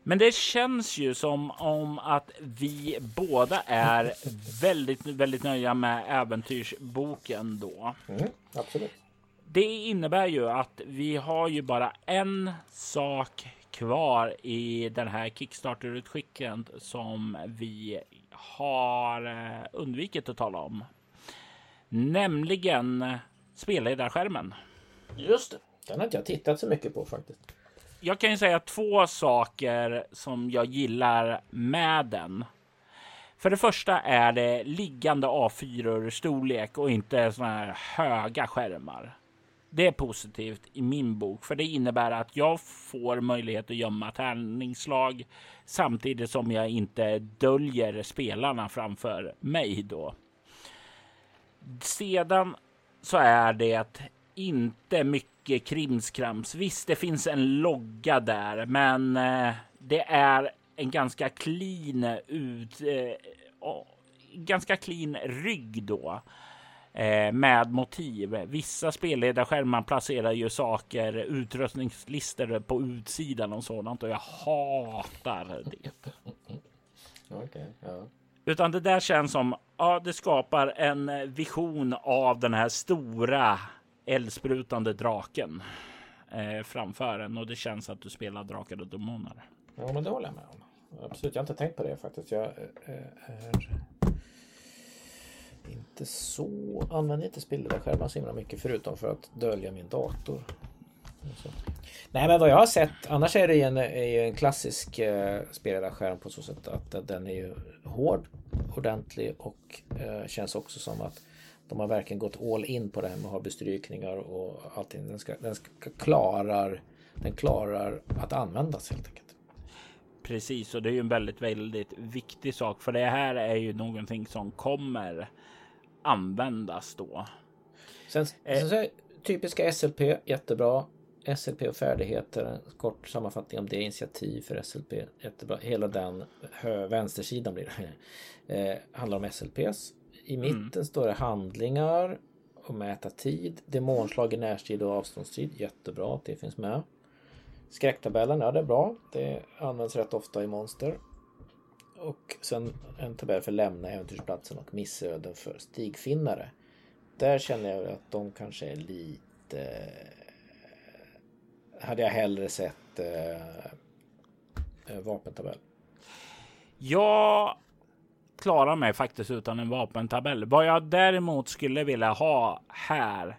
Men det känns ju som om att vi båda är väldigt, väldigt nöjda med äventyrsboken då. Mm, absolut. Det innebär ju att vi har ju bara en sak kvar i den här Kickstarter-utskicken som vi har eh, undvikit att tala om. Nämligen spelledarskärmen. Just det. Den har inte jag tittat så mycket på faktiskt. Jag kan ju säga två saker som jag gillar med den. För det första är det liggande A4 storlek och inte såna här höga skärmar. Det är positivt i min bok, för det innebär att jag får möjlighet att gömma tärningsslag samtidigt som jag inte döljer spelarna framför mig då. Sedan så är det inte mycket krimskrams. Visst, det finns en logga där, men eh, det är en ganska clean ut, eh, ganska clean rygg då eh, med motiv. Vissa spelledarskärmar placerar ju saker, utrustningslistor på utsidan och sådant och jag hatar det. okay, ja. Utan det där känns som, ja, det skapar en vision av den här stora eldsprutande draken eh, framför en och det känns att du spelar drakar och demoner. Ja, men det håller jag med om. Absolut, jag har inte tänkt på det faktiskt. Jag eh, är inte så, använder inte spelledarskärmar så himla mycket förutom för att dölja min dator. Nej men vad jag har sett, annars är det ju en, är en klassisk eh, spelledarskärm på så sätt att den är ju hård, ordentlig och eh, känns också som att de har verkligen gått all in på det här med att ha bestrykningar och allting. Den, ska, den ska klarar, den klarar att användas helt enkelt. Precis, och det är ju en väldigt, väldigt viktig sak, för det här är ju någonting som kommer användas då. Sen, eh. sen typiska SLP, jättebra. SLP och färdigheter, kort sammanfattning om det, initiativ för SLP, jättebra. Hela den hö, vänstersidan blir det. Eh, handlar om SLPs. I mm. mitten mm. står det handlingar och mäta tid. Demonslag i närstrid och avståndstid. Jättebra att det finns med. Skräcktabellen, ja det är bra. Det används rätt ofta i monster. Och sen en tabell för lämna äventyrsplatsen och missöden för stigfinnare. Där känner jag att de kanske är lite... Hade jag hellre sett eh, vapentabell. Jag klarar mig faktiskt utan en vapentabell. Vad jag däremot skulle vilja ha här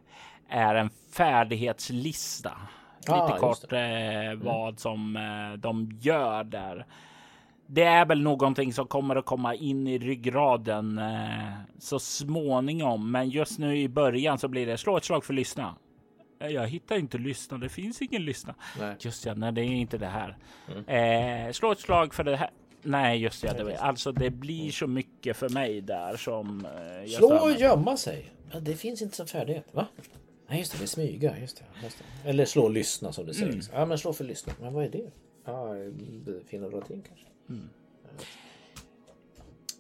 är en färdighetslista. Ah, Lite kort eh, mm. vad som eh, de gör där. Det är väl någonting som kommer att komma in i ryggraden eh, så småningom. Men just nu i början så blir det slå ett slag för lyssna. Jag hittar inte lyssna. Det finns ingen lyssna. Nej. Just ja, nej, det är inte det här. Mm. Eh, slå ett slag för det här. Nej, just det. det alltså, det blir så mycket för mig där som. Eh, Slå och gömma sig. Ja, det finns inte som färdighet, va? Nej, just det. Det är smyga. Just det, just det. Eller slå och lyssna som du säger. Mm. Ja, men slå för lyssna. Men vad är det? Ja, finna latin kanske. Mm.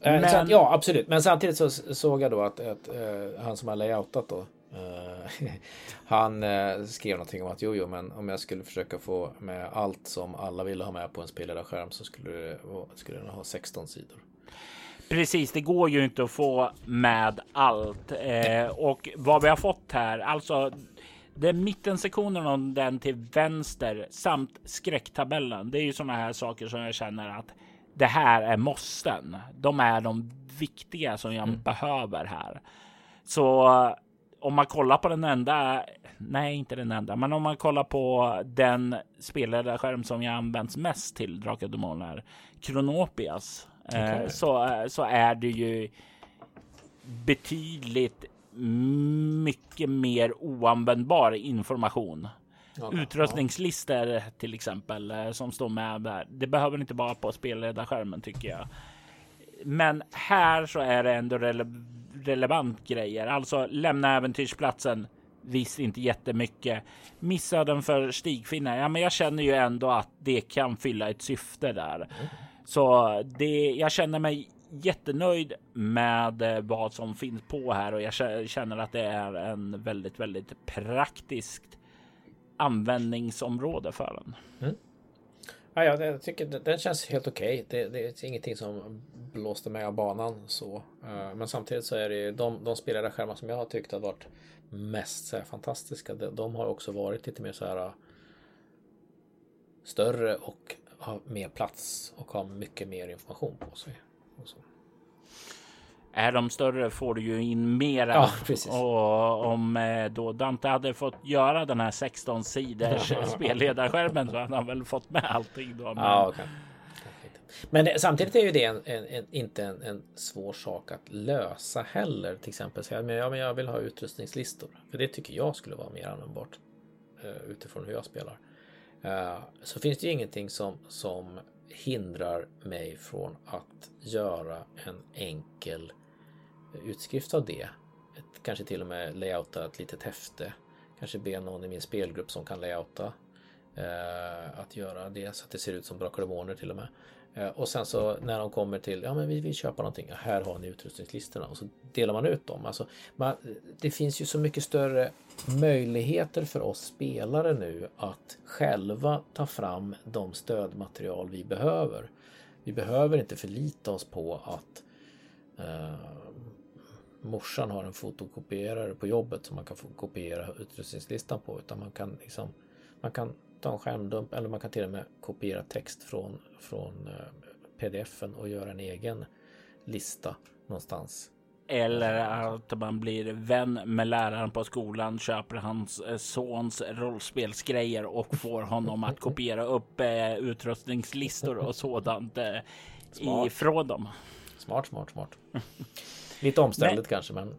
Men... Så att, ja, absolut. Men samtidigt så såg jag då att, att uh, han som har layoutat då Eh, han uh, skrev någonting om att jo, jo, men om jag skulle försöka få med allt som alla ville ha med på en spelledarskärm så skulle, det, skulle den ha 16 sidor. Precis, det går ju inte att få med allt. Eh, och vad vi har fått här, alltså den mittensektionen och den till vänster samt skräcktabellen. Det är ju sådana här saker som jag känner att det här är måsten. De är de viktiga som jag mm. behöver här. Så om man kollar på den enda, nej inte den enda, men om man kollar på den spelledarskärm som jag använts mest till Drakar och Demoner, Kronopias, okay. eh, så, så är det ju betydligt mycket mer oanvändbar information. Okay. Utrustningslistor till exempel eh, som står med där. Det behöver inte vara på spelledarskärmen tycker jag. Men här så är det ändå relevant relevant grejer. Alltså lämna äventyrsplatsen. Visst inte jättemycket. Missa den för stigfinnar. Ja, men jag känner ju ändå att det kan fylla ett syfte där. Så det, jag känner mig jättenöjd med eh, vad som finns på här och jag känner att det är en väldigt, väldigt praktiskt användningsområde för den. Mm. Ja, ja, jag tycker den känns helt okej. Okay. Det, det, är ingenting som blåste mig av banan så. Eh, men samtidigt så är det de, de skärmar som jag har tyckt har varit mest så här, fantastiska. De, de, har också varit lite mer så här eh, större och har mer plats och har mycket mer information på sig. Är de större får du ju in mera. Ja. Och om eh, då Dante hade fått göra den här 16 sidors spelledarskärmen så hade han väl fått med allting då. Men... Ja, okay. Men det, samtidigt är ju det en, en, en, inte en, svår sak att lösa heller. Till exempel säga men, ja, men jag vill ha utrustningslistor. För det tycker jag skulle vara mer användbart uh, utifrån hur jag spelar. Uh, så finns det ju ingenting som, som hindrar mig från att göra en enkel utskrift av det. Ett, kanske till och med layouta ett litet häfte. Kanske be någon i min spelgrupp som kan layouta Eh, att göra det så att det ser ut som bra till och med. Eh, och sen så när de kommer till, ja men vi vill köpa någonting, ja, här har ni utrustningslistorna och så delar man ut dem. Alltså, man, det finns ju så mycket större möjligheter för oss spelare nu att själva ta fram de stödmaterial vi behöver. Vi behöver inte förlita oss på att eh, morsan har en fotokopierare på jobbet som man kan få kopiera utrustningslistan på utan man kan liksom man kan ta en skärmdump eller man kan till och med kopiera text från, från eh, pdfen och göra en egen lista någonstans. Eller att man blir vän med läraren på skolan, köper hans eh, sons rollspelsgrejer och får honom att kopiera upp eh, utrustningslistor och sådant ifrån dem. Smart, smart, smart. Lite omständigt kanske, men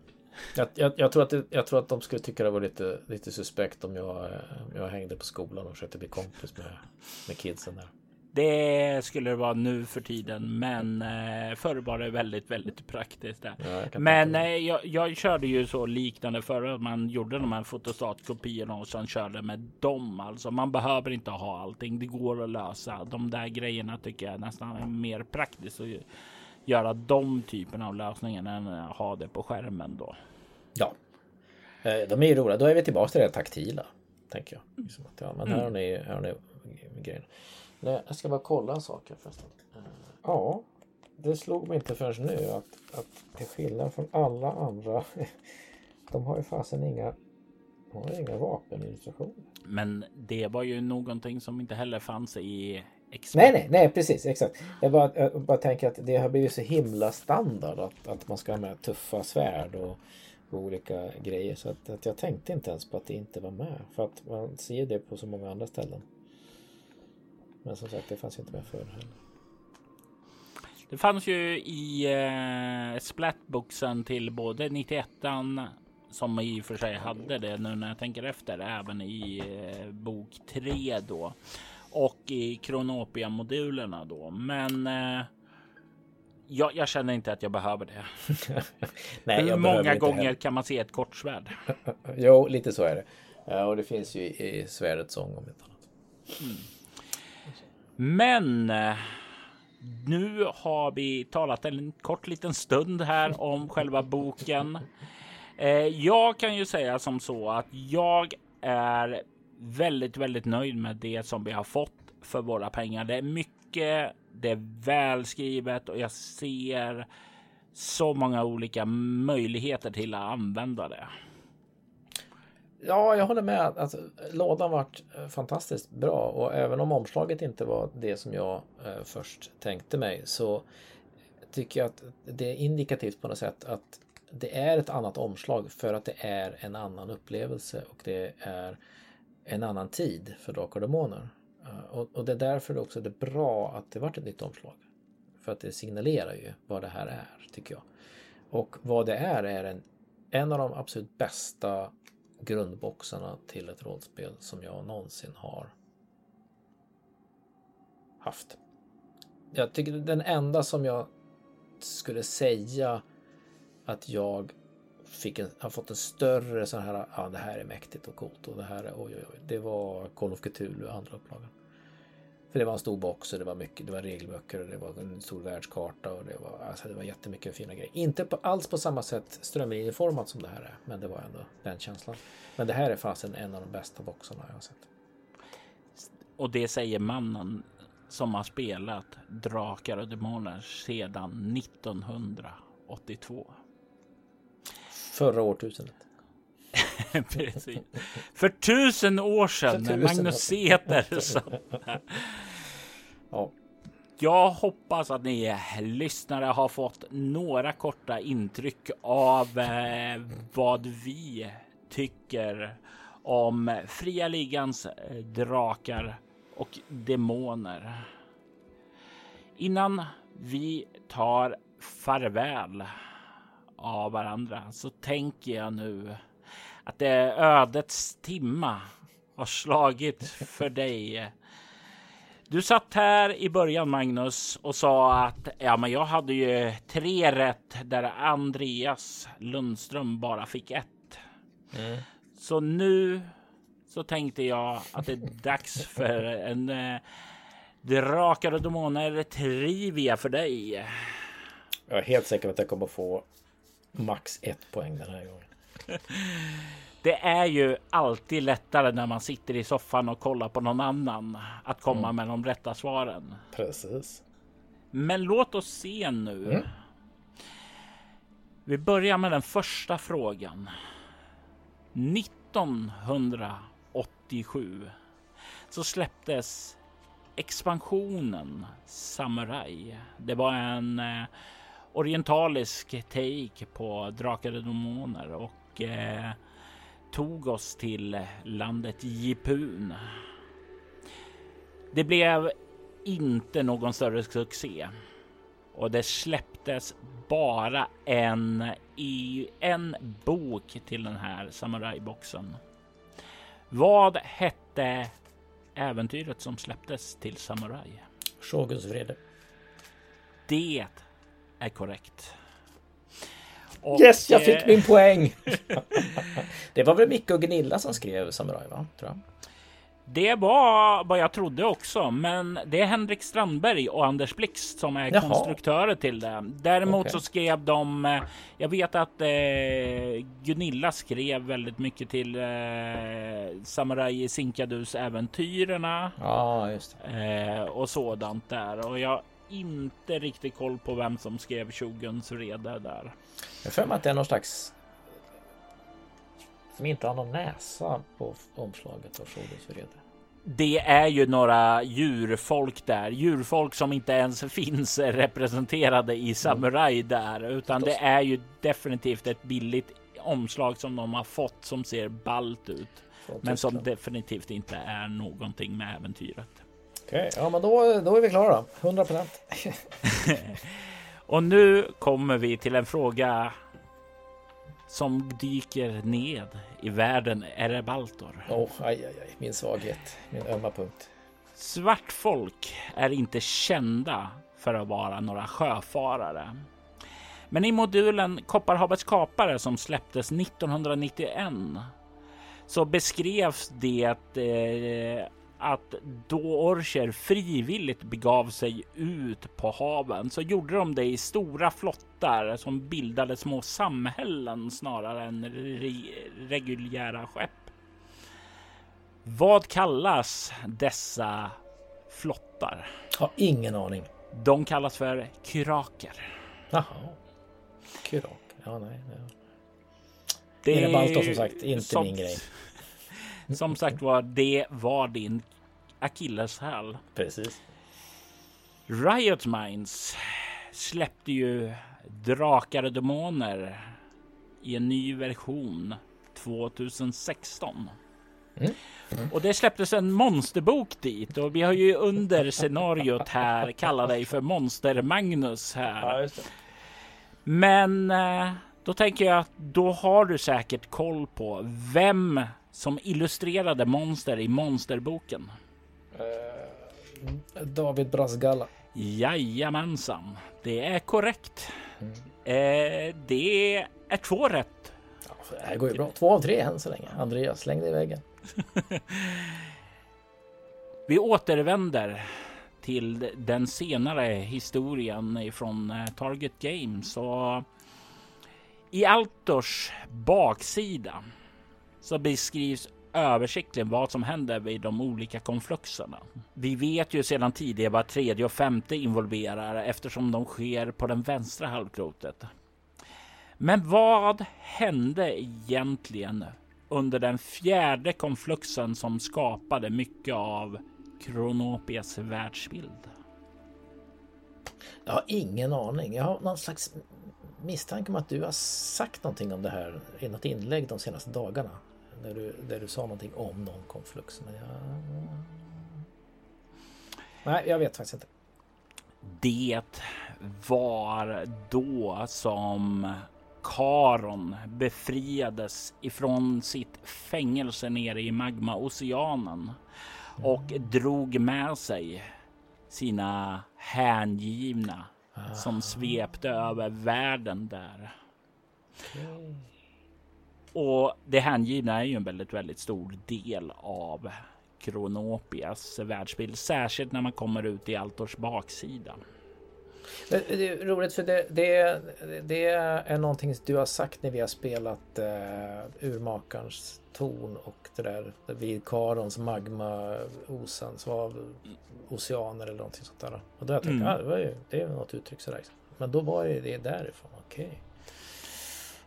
jag, jag, jag, tror att det, jag tror att de skulle tycka det var lite, lite suspekt om jag, jag hängde på skolan och försökte bli kompis med, med kidsen där. Det skulle det vara nu för tiden, men eh, förr var det väldigt, väldigt praktiskt. Där. Ja, men eh, jag, jag, körde ju så liknande förr. Man gjorde de här fotostatkopiorna och sen körde med dem. Alltså man behöver inte ha allting. Det går att lösa. De där grejerna tycker jag nästan är mer praktiskt göra de typen av lösningar än att ha det på skärmen då. Ja. Eh, de är ju roliga. Då är vi tillbaka till det taktila. Tänker jag. Liksom att, ja, men här har ni, här har ni grejen. Nej, jag ska bara kolla en sak här förresten. Eh, ja, det slog mig inte förrän nu att, att till skillnad från alla andra. De har ju fasen inga, har inga vapenillustrationer. Men det var ju någonting som inte heller fanns i Expert. Nej, nej, nej, precis, exakt. Jag bara, jag bara tänker att det har blivit så himla standard att, att man ska ha med tuffa svärd och, och olika grejer. Så att, att, jag tänkte inte ens på att det inte var med. För att man ser det på så många andra ställen. Men som sagt, det fanns inte med förr heller. Det fanns ju i eh, splatboxen till både 91 som i och för sig hade det nu när jag tänker efter, även i eh, bok 3 då och i Kronopia-modulerna då. Men eh, jag, jag, känner inte att jag behöver det. Nej, Hur många gånger kan man se ett kortsvärd? jo, lite så är det. Ja, och det finns ju i svärdets sång om inte annat. Mm. Men eh, nu har vi talat en kort liten stund här om själva boken. Eh, jag kan ju säga som så att jag är väldigt, väldigt nöjd med det som vi har fått för våra pengar. Det är mycket, det är välskrivet och jag ser så många olika möjligheter till att använda det. Ja, jag håller med. Alltså, lådan vart eh, fantastiskt bra och även om omslaget inte var det som jag eh, först tänkte mig så tycker jag att det är indikativt på något sätt att det är ett annat omslag för att det är en annan upplevelse och det är en annan tid för Drakar och Demoner. Eh, och, och, det är därför det också är bra att det vart ett nytt omslag. För att det signalerar ju vad det här är, tycker jag. Och vad det är, är en, en av de absolut bästa grundboxarna till ett rollspel som jag någonsin har haft. Jag tycker den enda som jag skulle säga att jag fick en, har fått en större sån här, ja det här är mäktigt och coolt och det här är oj oj oj. Det var Call of Cthulhu, andra upplagan. För det var en stor box och det var mycket, det var regelböcker och det var en stor världskarta och det var, alltså det var jättemycket fina grejer. Inte på, alls på samma sätt strömlinjeformat som det här är, men det var ändå den känslan. Men det här är fasen en av de bästa boxarna jag har sett. Och det säger mannen som har spelat Drakar och Demoner sedan 1982 förra årtusendet. Precis. För tusen år sedan när Magnus Seter ja. Jag hoppas att ni lyssnare har fått några korta intryck av eh, vad vi tycker om fria ligans eh, drakar och demoner. Innan vi tar farväl av varandra så tänker jag nu att det är ödets timma har slagit för dig. Du satt här i början Magnus och sa att ja, men jag hade ju tre rätt där Andreas Lundström bara fick ett. Mm. Så nu så tänkte jag att det är dags för en eh, Drakar och Demoner Trivia för dig. Jag är helt säker på att jag kommer få max ett poäng den här gången. Det är ju alltid lättare när man sitter i soffan och kollar på någon annan att komma mm. med de rätta svaren. Precis. Men låt oss se nu. Mm. Vi börjar med den första frågan. 1987 så släpptes expansionen Samurai. Det var en eh, orientalisk take på Drakar och Demoner och eh, tog oss till landet Jipun. Det blev inte någon större succé och det släpptes bara en i en bok till den här samurajboxen. Vad hette äventyret som släpptes till samuraj? Shoguns vrede. Det är korrekt. Och, yes, jag fick eh, min poäng! det var väl Micke och Gunilla som skrev Samurai, va? Tror jag. Det var vad jag trodde också, men det är Henrik Strandberg och Anders Blixt som är Jaha. konstruktörer till det. Däremot Okej. så skrev de. eh, Jag vet att eh, Gunilla skrev väldigt mycket till eh, Samurai i Sinkadus äventyrerna Ja, just det. eh, och sådant där. Och jag inte riktigt koll på vem som skrev Shoguns vrede där. Jag för mig att det är någon slags... Som inte har någon näsa på omslaget av Shoguns vrede. Det är ju några djurfolk där, djurfolk som inte ens finns representerade i Samurai där, utan det är ju definitivt ett billigt omslag som de har fått som ser ballt ut, men som definitivt inte är någonting med äventyret. Okej, ja men då, då är vi klara då. 100 procent. Och nu kommer vi till en fråga som dyker ned i världen Erebaltor. Åh, aj, aj, aj. Min svaghet. Min ömma punkt. Svartfolk är inte kända för att vara några sjöfarare. Men i modulen Kopparhavets kapare som släpptes 1991 så beskrevs det eh, att då orcher frivilligt begav sig ut på haven så gjorde de det i stora flottar som bildade små samhällen snarare än re- reguljära skepp. Vad kallas dessa flottar? Har ingen aning. De kallas för kyraker. Jaha. Kurak. Ja, nej. nej. Det Erebaltor som sagt, inte som- min grej. Som sagt var, det var din akilleshäl. Precis. Riot Minds släppte ju Drakar och Demoner i en ny version 2016. Mm. Och det släpptes en monsterbok dit och vi har ju under scenariot här kallat dig för Monster Magnus här. det. Men eh, då tänker jag att då har du säkert koll på vem som illustrerade monster i monsterboken. David Brasgalla. Jajamensan, det är korrekt. Eh, det är två rätt. Ja, det här går ju bra. Två av tre än så länge. Andreas, släng dig i väggen. Vi återvänder till den senare historien från eh, Target Games och i Altors baksida så beskrivs översiktligen vad som händer vid de olika konfluxerna. Vi vet ju sedan tidigare vad tredje och femte involverar eftersom de sker på den vänstra halvklotet. Men vad hände egentligen under den fjärde konfluxen som skapade mycket av Kronopias världsbild? Jag har ingen aning. Jag har någon slags misstanke om att du har sagt någonting om det här i något inlägg de senaste dagarna. Där du, där du sa någonting om någon konflux. Men jag... Nej, jag vet faktiskt inte. Det var då som Karon befriades ifrån sitt fängelse nere i Magma-oceanen och drog med sig sina hängivna som svepte över världen där. Och det hängivna är ju en väldigt, väldigt stor del av Kronopias världsbild, särskilt när man kommer ut i Altors baksida. Det, det är roligt för det, det, det är någonting du har sagt när vi har spelat uh, Urmakarens torn och det där vid Karons magma, osan, svavel, oceaner eller någonting sånt där. Och då har jag tänkt, Mm. ah, det, var ju, det är något uttryck sådär. Men då var det därifrån, okej.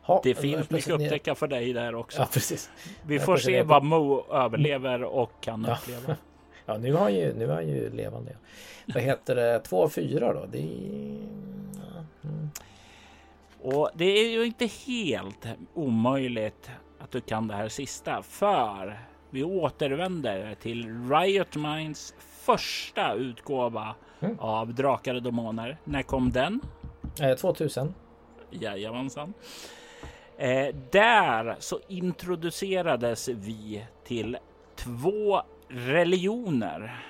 Ja, Det är finns mycket att upptäcka för dig där också. Ja, precis. Vi får se är vad Mo överlever och kan Ja. uppleva. Ja, nu har han ju, nu är han ju levande. Vad heter det? Två av fyra då? Det är... mm. Och det är ju inte helt omöjligt att du kan det här sista, för vi återvänder till Riot Minds första utgåva Mm. av Drakar och Demoner. När kom den? Eh, 2000. Jajamensan. Eh, där så introducerades vi till två religioner.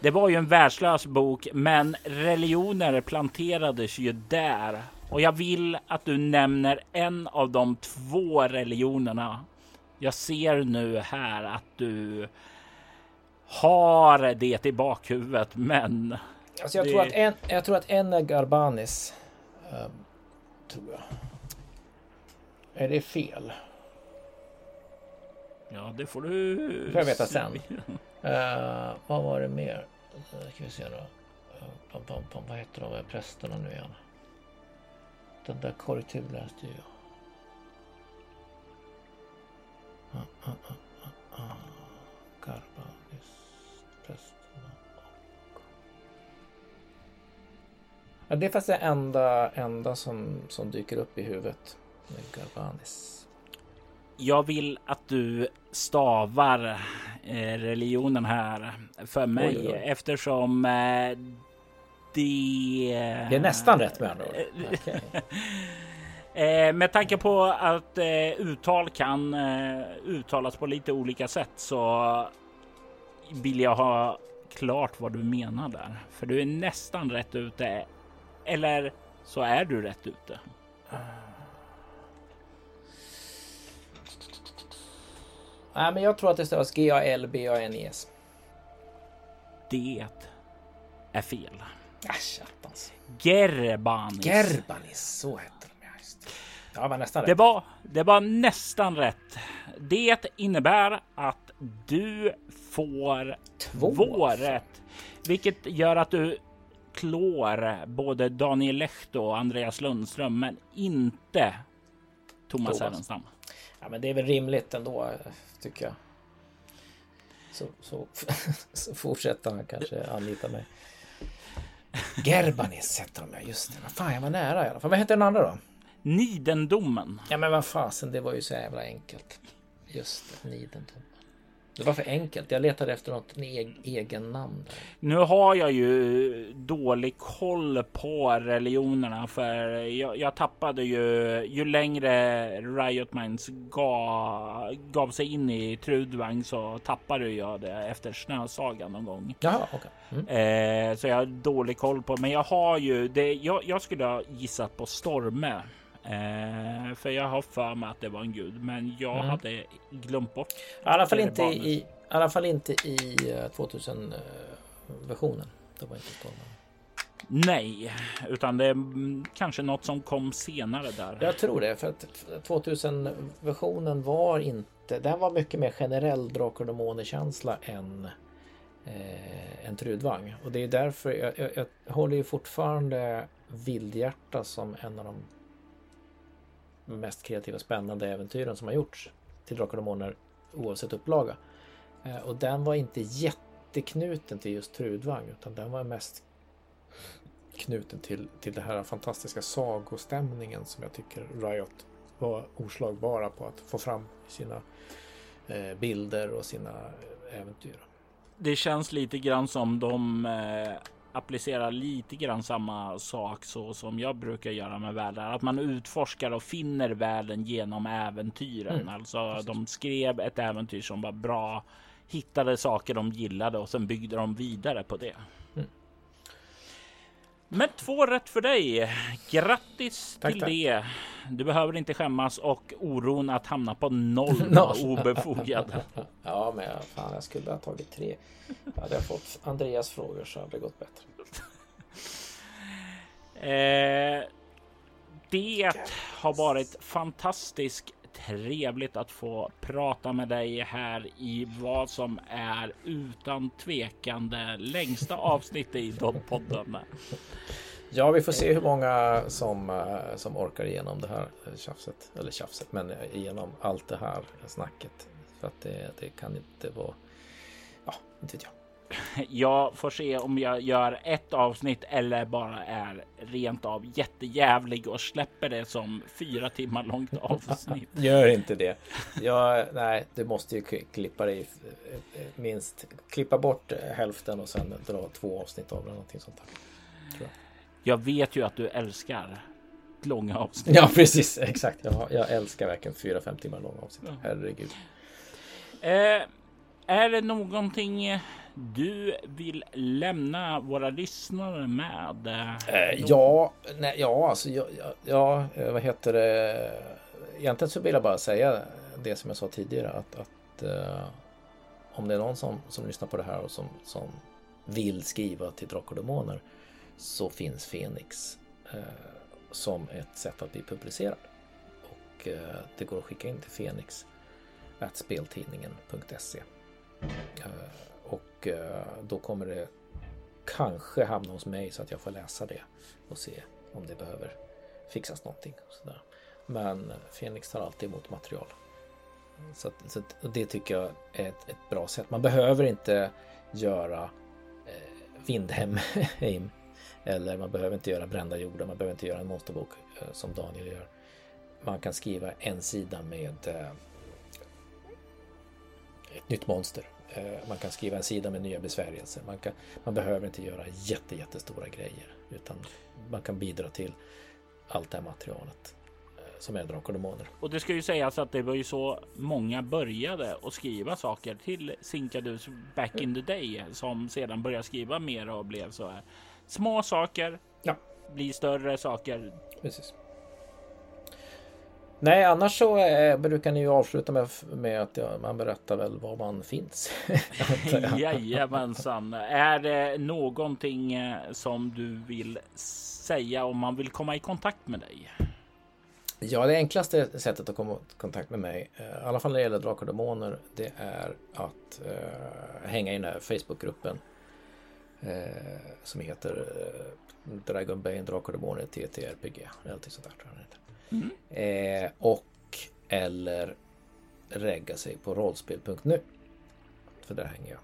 Det var ju en världslös bok, men religioner planterades ju där. Och jag vill att du nämner en av de två religionerna Jag ser nu här att du har det i bakhuvudet, men. Alltså jag, det... tror att en, jag tror att en är Garbanis. Um, tror jag. Är det fel? Ja, det får du. får jag veta sen. Uh, vad var det mer? Uh, ska vi se då. Uh, pom, pom, pom. Vad heter de prästerna nu igen? Den där korrektur läste jag. Uh, uh, uh, uh, Garbanis, prästerna och... Ja, det är faktiskt det enda, enda som, som dyker upp i huvudet. Garbanis. Jag vill att du stavar eh, religionen här för mig oj, eftersom eh, det... Det är nästan rätt med andra ord. Okay. Eh, med tanke på att uttal kan uttalas på lite olika sätt så vill jag ha klart vad du menar där. För du är nästan rätt ute. Eller så är du rätt ute. Nej, men jag tror att det stavas G-A-L-B-A-N-E-S. Det är fel. Äsch, attans. Gerbanis. Gerbanis, så hette de. Ja, just. Ja, var nästan det rätt. Var, det var nästan rätt. Det innebär att du får två, två rätt, vilket gör att du klår både Daniel Lehto och Andreas Lundström, men inte Thomas Härenstam. Ja, men det är väl rimligt ändå tycker jag. Så, så, så fortsätter han kanske anlita mig. Gerbanis heter de ja, just det. Fan, jag var nära i alla fall. Vad hette den andra då? Nidendomen. Ja, men vad fasen, det var ju så jävla enkelt. Just det, Nidendomen. Det var för enkelt. Jag letade efter något egen namn. Där. Nu har jag ju dålig koll på religionerna för jag, jag tappade ju ju längre Riot Minds gav, gav sig in i Trudvang så tappade jag det efter Snösagan någon gång. Jaha, okay. Mm. Eh, så jag har dålig koll på, men jag har ju det. Jag, jag skulle ha gissat på Storme. Eh, för jag har för mig att det var en gud, men jag mm. hade glömt bort. I alla fall inte i, i alla fall inte i 2000 eh, versionen. Det var inte stormen. Nej, utan det är kanske något som kom senare där. Jag tror det, för att 2000 versionen var inte. Den var mycket mer generell Drakar och Demoner känsla än eh, en Trudvang och det är därför jag, jag, jag håller ju fortfarande Vildhjärta som en av de mest kreativa spännande äventyren som har gjorts till Drakar och Demoner oavsett upplaga. Eh, och den var inte jätteknuten till just Trudvang utan den var mest knuten till, till den här fantastiska sagostämningen som jag tycker Riot var oslagbara på att få fram sina eh, bilder och sina eh, äventyr. Det känns lite grann som de eh, applicerar lite grann samma sak så som jag brukar göra med världar. Att man utforskar och finner världen genom äventyren. Mm. Alltså Precis. de skrev ett äventyr som var bra, hittade saker de gillade och sen byggde de vidare på det. Men två rätt för dig. Grattis tack, till tack. det. Du behöver inte skämmas och oron att hamna på noll var obefogad. ja, men fan, jag skulle ha tagit tre. Hade jag fått Andreas frågor så hade det gått bättre. eh, det har varit fantastiskt trevligt att få prata med dig här i vad som är utan tvekan det längsta avsnittet i Doddpodden. Ja, vi får se hur många som, eh, som orkar igenom det här tjafset. Eller tjafset, men igenom allt det här snacket. För att det, det kan inte vara... Ja, inte vet jag. Jag får se om jag gör ett avsnitt eller bara är rent av jättejävlig och släpper det som fyra timmar långt avsnitt. Gör inte det. Jag, nej, du måste ju klippa dig minst klippa bort hälften och sen dra två avsnitt av det. Någonting sånt där. Jag. jag. vet ju att du älskar långa avsnitt. Ja, precis. Exakt. Jag, jag älskar verkligen fyra, fem timmar långa avsnitt. Herregud. Eh, är det någonting du vill lämna våra lyssnare med? Eh, ja, nej, ja, alltså ja, ja, eh, vad heter det? Egentligen så vill jag bara säga det som jag sa tidigare att, att uh, om det är någon som, som lyssnar på det här och som, som vill skriva till Drakar och Demoner så finns Fenix uh, som ett sätt att bli publicerad. Och uh, det går att skicka in till Fenix speltidningen.se Eh, och eh, då kommer det kanske hamna hos mig så att jag får läsa det och se om det behöver fixas någonting. Och sådär. Men Fenix tar alltid emot material. Så, så det tycker jag är ett, ett, bra sätt. Man behöver inte göra eh, Vindhem eller man behöver inte göra Brända jorden. man behöver inte göra en monsterbok eh, som Daniel gör. Man kan skriva en sida med eh, ett nytt monster. Eh, man kan skriva en sida med nya besvärjelser. Man, kan, man behöver inte göra jätte, jättestora grejer utan man kan bidra till allt det här materialet som är Drakar och Demoner. Och det ska ju sägas att det var ju så många började att skriva saker till Sinkadus back in the day som sedan började skriva mer och blev så här små saker. Ja. Blir större saker. Precis. Nej, annars så eh, brukar ni ju avsluta med, med att ja, man berättar väl var man finns. Jajamensan. Är det någonting eh, som du vill säga om man vill komma i kontakt med dig? Ja, det enklaste sättet att komma i kontakt med mig, eh, i alla fall när det gäller Drakar och Demoner, det är att uh, hänga i den här Facebookgruppen uh, som heter uh, Dragon Bane Drakar och Demoner TTRPG. Eller sånt där tror jag mm. eh, Och eller regga sig på rollspel.nu. För där hänger jag.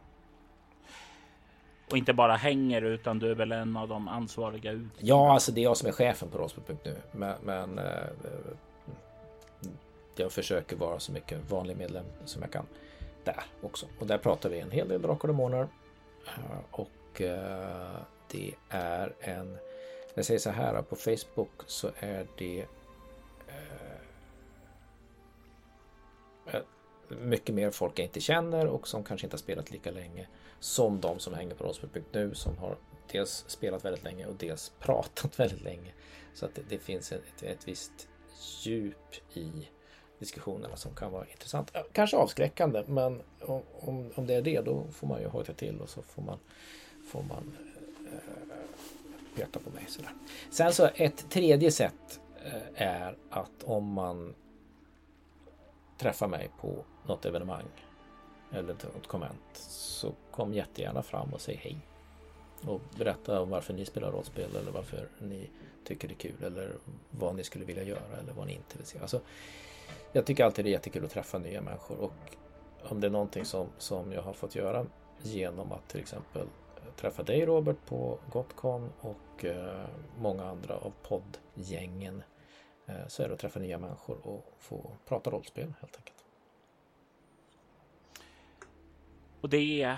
Och inte bara hänger utan du är väl en av de ansvariga ut? Ja, alltså det är jag som är chefen på Rollspel.nu. Men, men eh, jag försöker vara så mycket vanlig medlem som jag kan där också. Och där pratar vi en hel del Drakar och Demoner. Eh, och eh, det är en... Jag säger så här, på Facebook så är det Eh, mycket mer folk jag inte känner och som kanske inte har spelat lika länge som de som hänger på rollspel.nu som har dels spelat väldigt länge och dels pratat väldigt länge. Så att det, det finns ett, ett visst djup i diskussionerna som kan vara intressant. Kanske avskräckande men om, om det är det då får man ju hojta till och så får man, får man eh, peta på mig. Sådär. Sen så ett tredje sätt eh, är att om man träffa mig på något evenemang eller något konvent så kom jättegärna fram och säg hej. Och berätta om varför ni spelar rollspel eller varför ni tycker det är kul eller vad ni skulle vilja göra eller vad ni inte vill se. Alltså, jag tycker alltid det är jättekul att träffa nya människor och om det är någonting som, som jag har fått göra genom att till exempel träffa dig Robert på Gotcon och eh, många andra av poddgängen Eh, så är det att träffa nya människor och få prata rollspel helt enkelt. Och det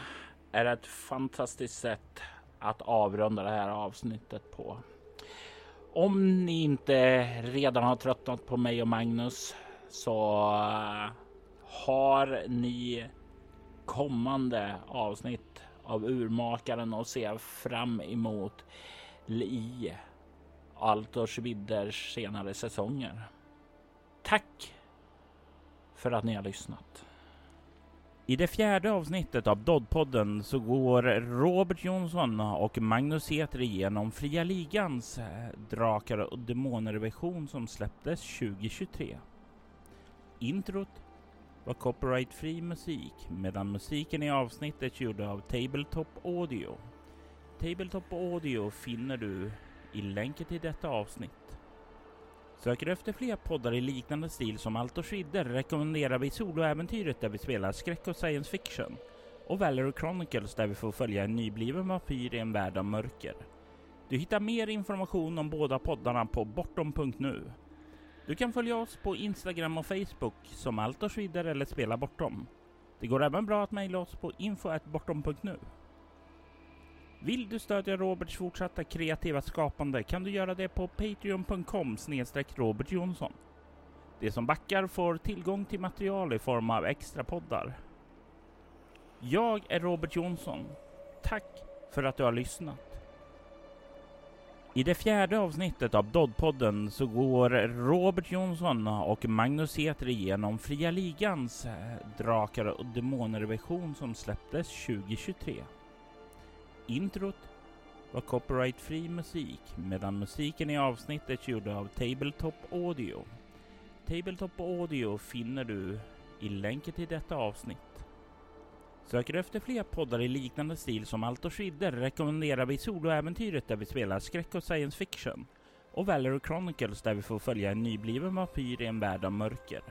är ett fantastiskt sätt att avrunda det här avsnittet på. Om ni inte redan har tröttnat på mig och Magnus så eh, har ni kommande avsnitt av Urmakaren och se fram emot i Altors Vidders senare säsonger. Tack för att ni har lyssnat. I det fjärde avsnittet av Doddpodden så går Robert Jonsson och Magnus Heter igenom Fria Ligans eh, Drakar och Demoner-version som släpptes 2023. Introt var copyright-fri musik medan musiken i avsnittet gjordes av Tabletop Audio. Tabletop Audio finner du i länken till detta avsnitt. Söker du efter fler poddar i liknande stil som Allt och rekommenderar vi Soloäventyret där vi spelar skräck och science fiction och Valerie Chronicles där vi får följa en nybliven vampyr i en värld av mörker. Du hittar mer information om båda poddarna på bortom.nu. Du kan följa oss på Instagram och Facebook som Allt och eller Spela Bortom. Det går även bra att mejla oss på info.bortom.nu. Vill du stödja Roberts fortsatta kreativa skapande kan du göra det på patreon.com Robert Jonsson. De som backar får tillgång till material i form av extra poddar. Jag är Robert Jonsson. Tack för att du har lyssnat. I det fjärde avsnittet av Doddpodden så går Robert Jonsson och Magnus Eter igenom Fria Ligans eh, Drakar och Demoner-version som släpptes 2023. Introt var copyright-fri musik medan musiken i avsnittet gjorde av Tabletop Audio. Tabletop Audio finner du i länken till detta avsnitt. Söker du efter fler poddar i liknande stil som Allt och Skidder rekommenderar vi Soloäventyret där vi spelar skräck och science fiction och Valor Chronicles där vi får följa en nybliven vampyr i en värld av mörker.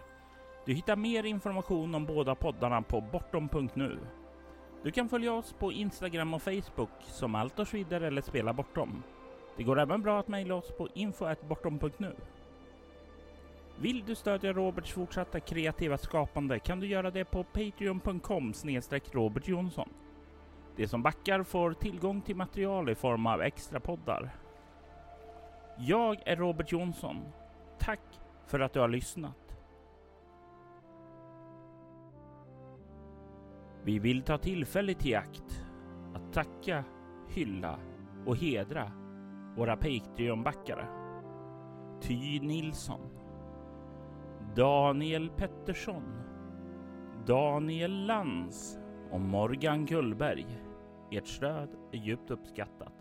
Du hittar mer information om båda poddarna på bortom.nu. Du kan följa oss på Instagram och Facebook som Allt och vidare eller Spela Bortom. Det går även bra att mejla oss på info.bortom.nu. Vill du stödja Roberts fortsatta kreativa skapande kan du göra det på patreon.com Robert Jonsson. De som backar får tillgång till material i form av extra poddar. Jag är Robert Jonsson. Tack för att du har lyssnat. Vi vill ta tillfället i akt att tacka, hylla och hedra våra Patreon-backare. Ty Nilsson Daniel Pettersson, Daniel Lands och Morgan Gullberg. Ert stöd är djupt uppskattat.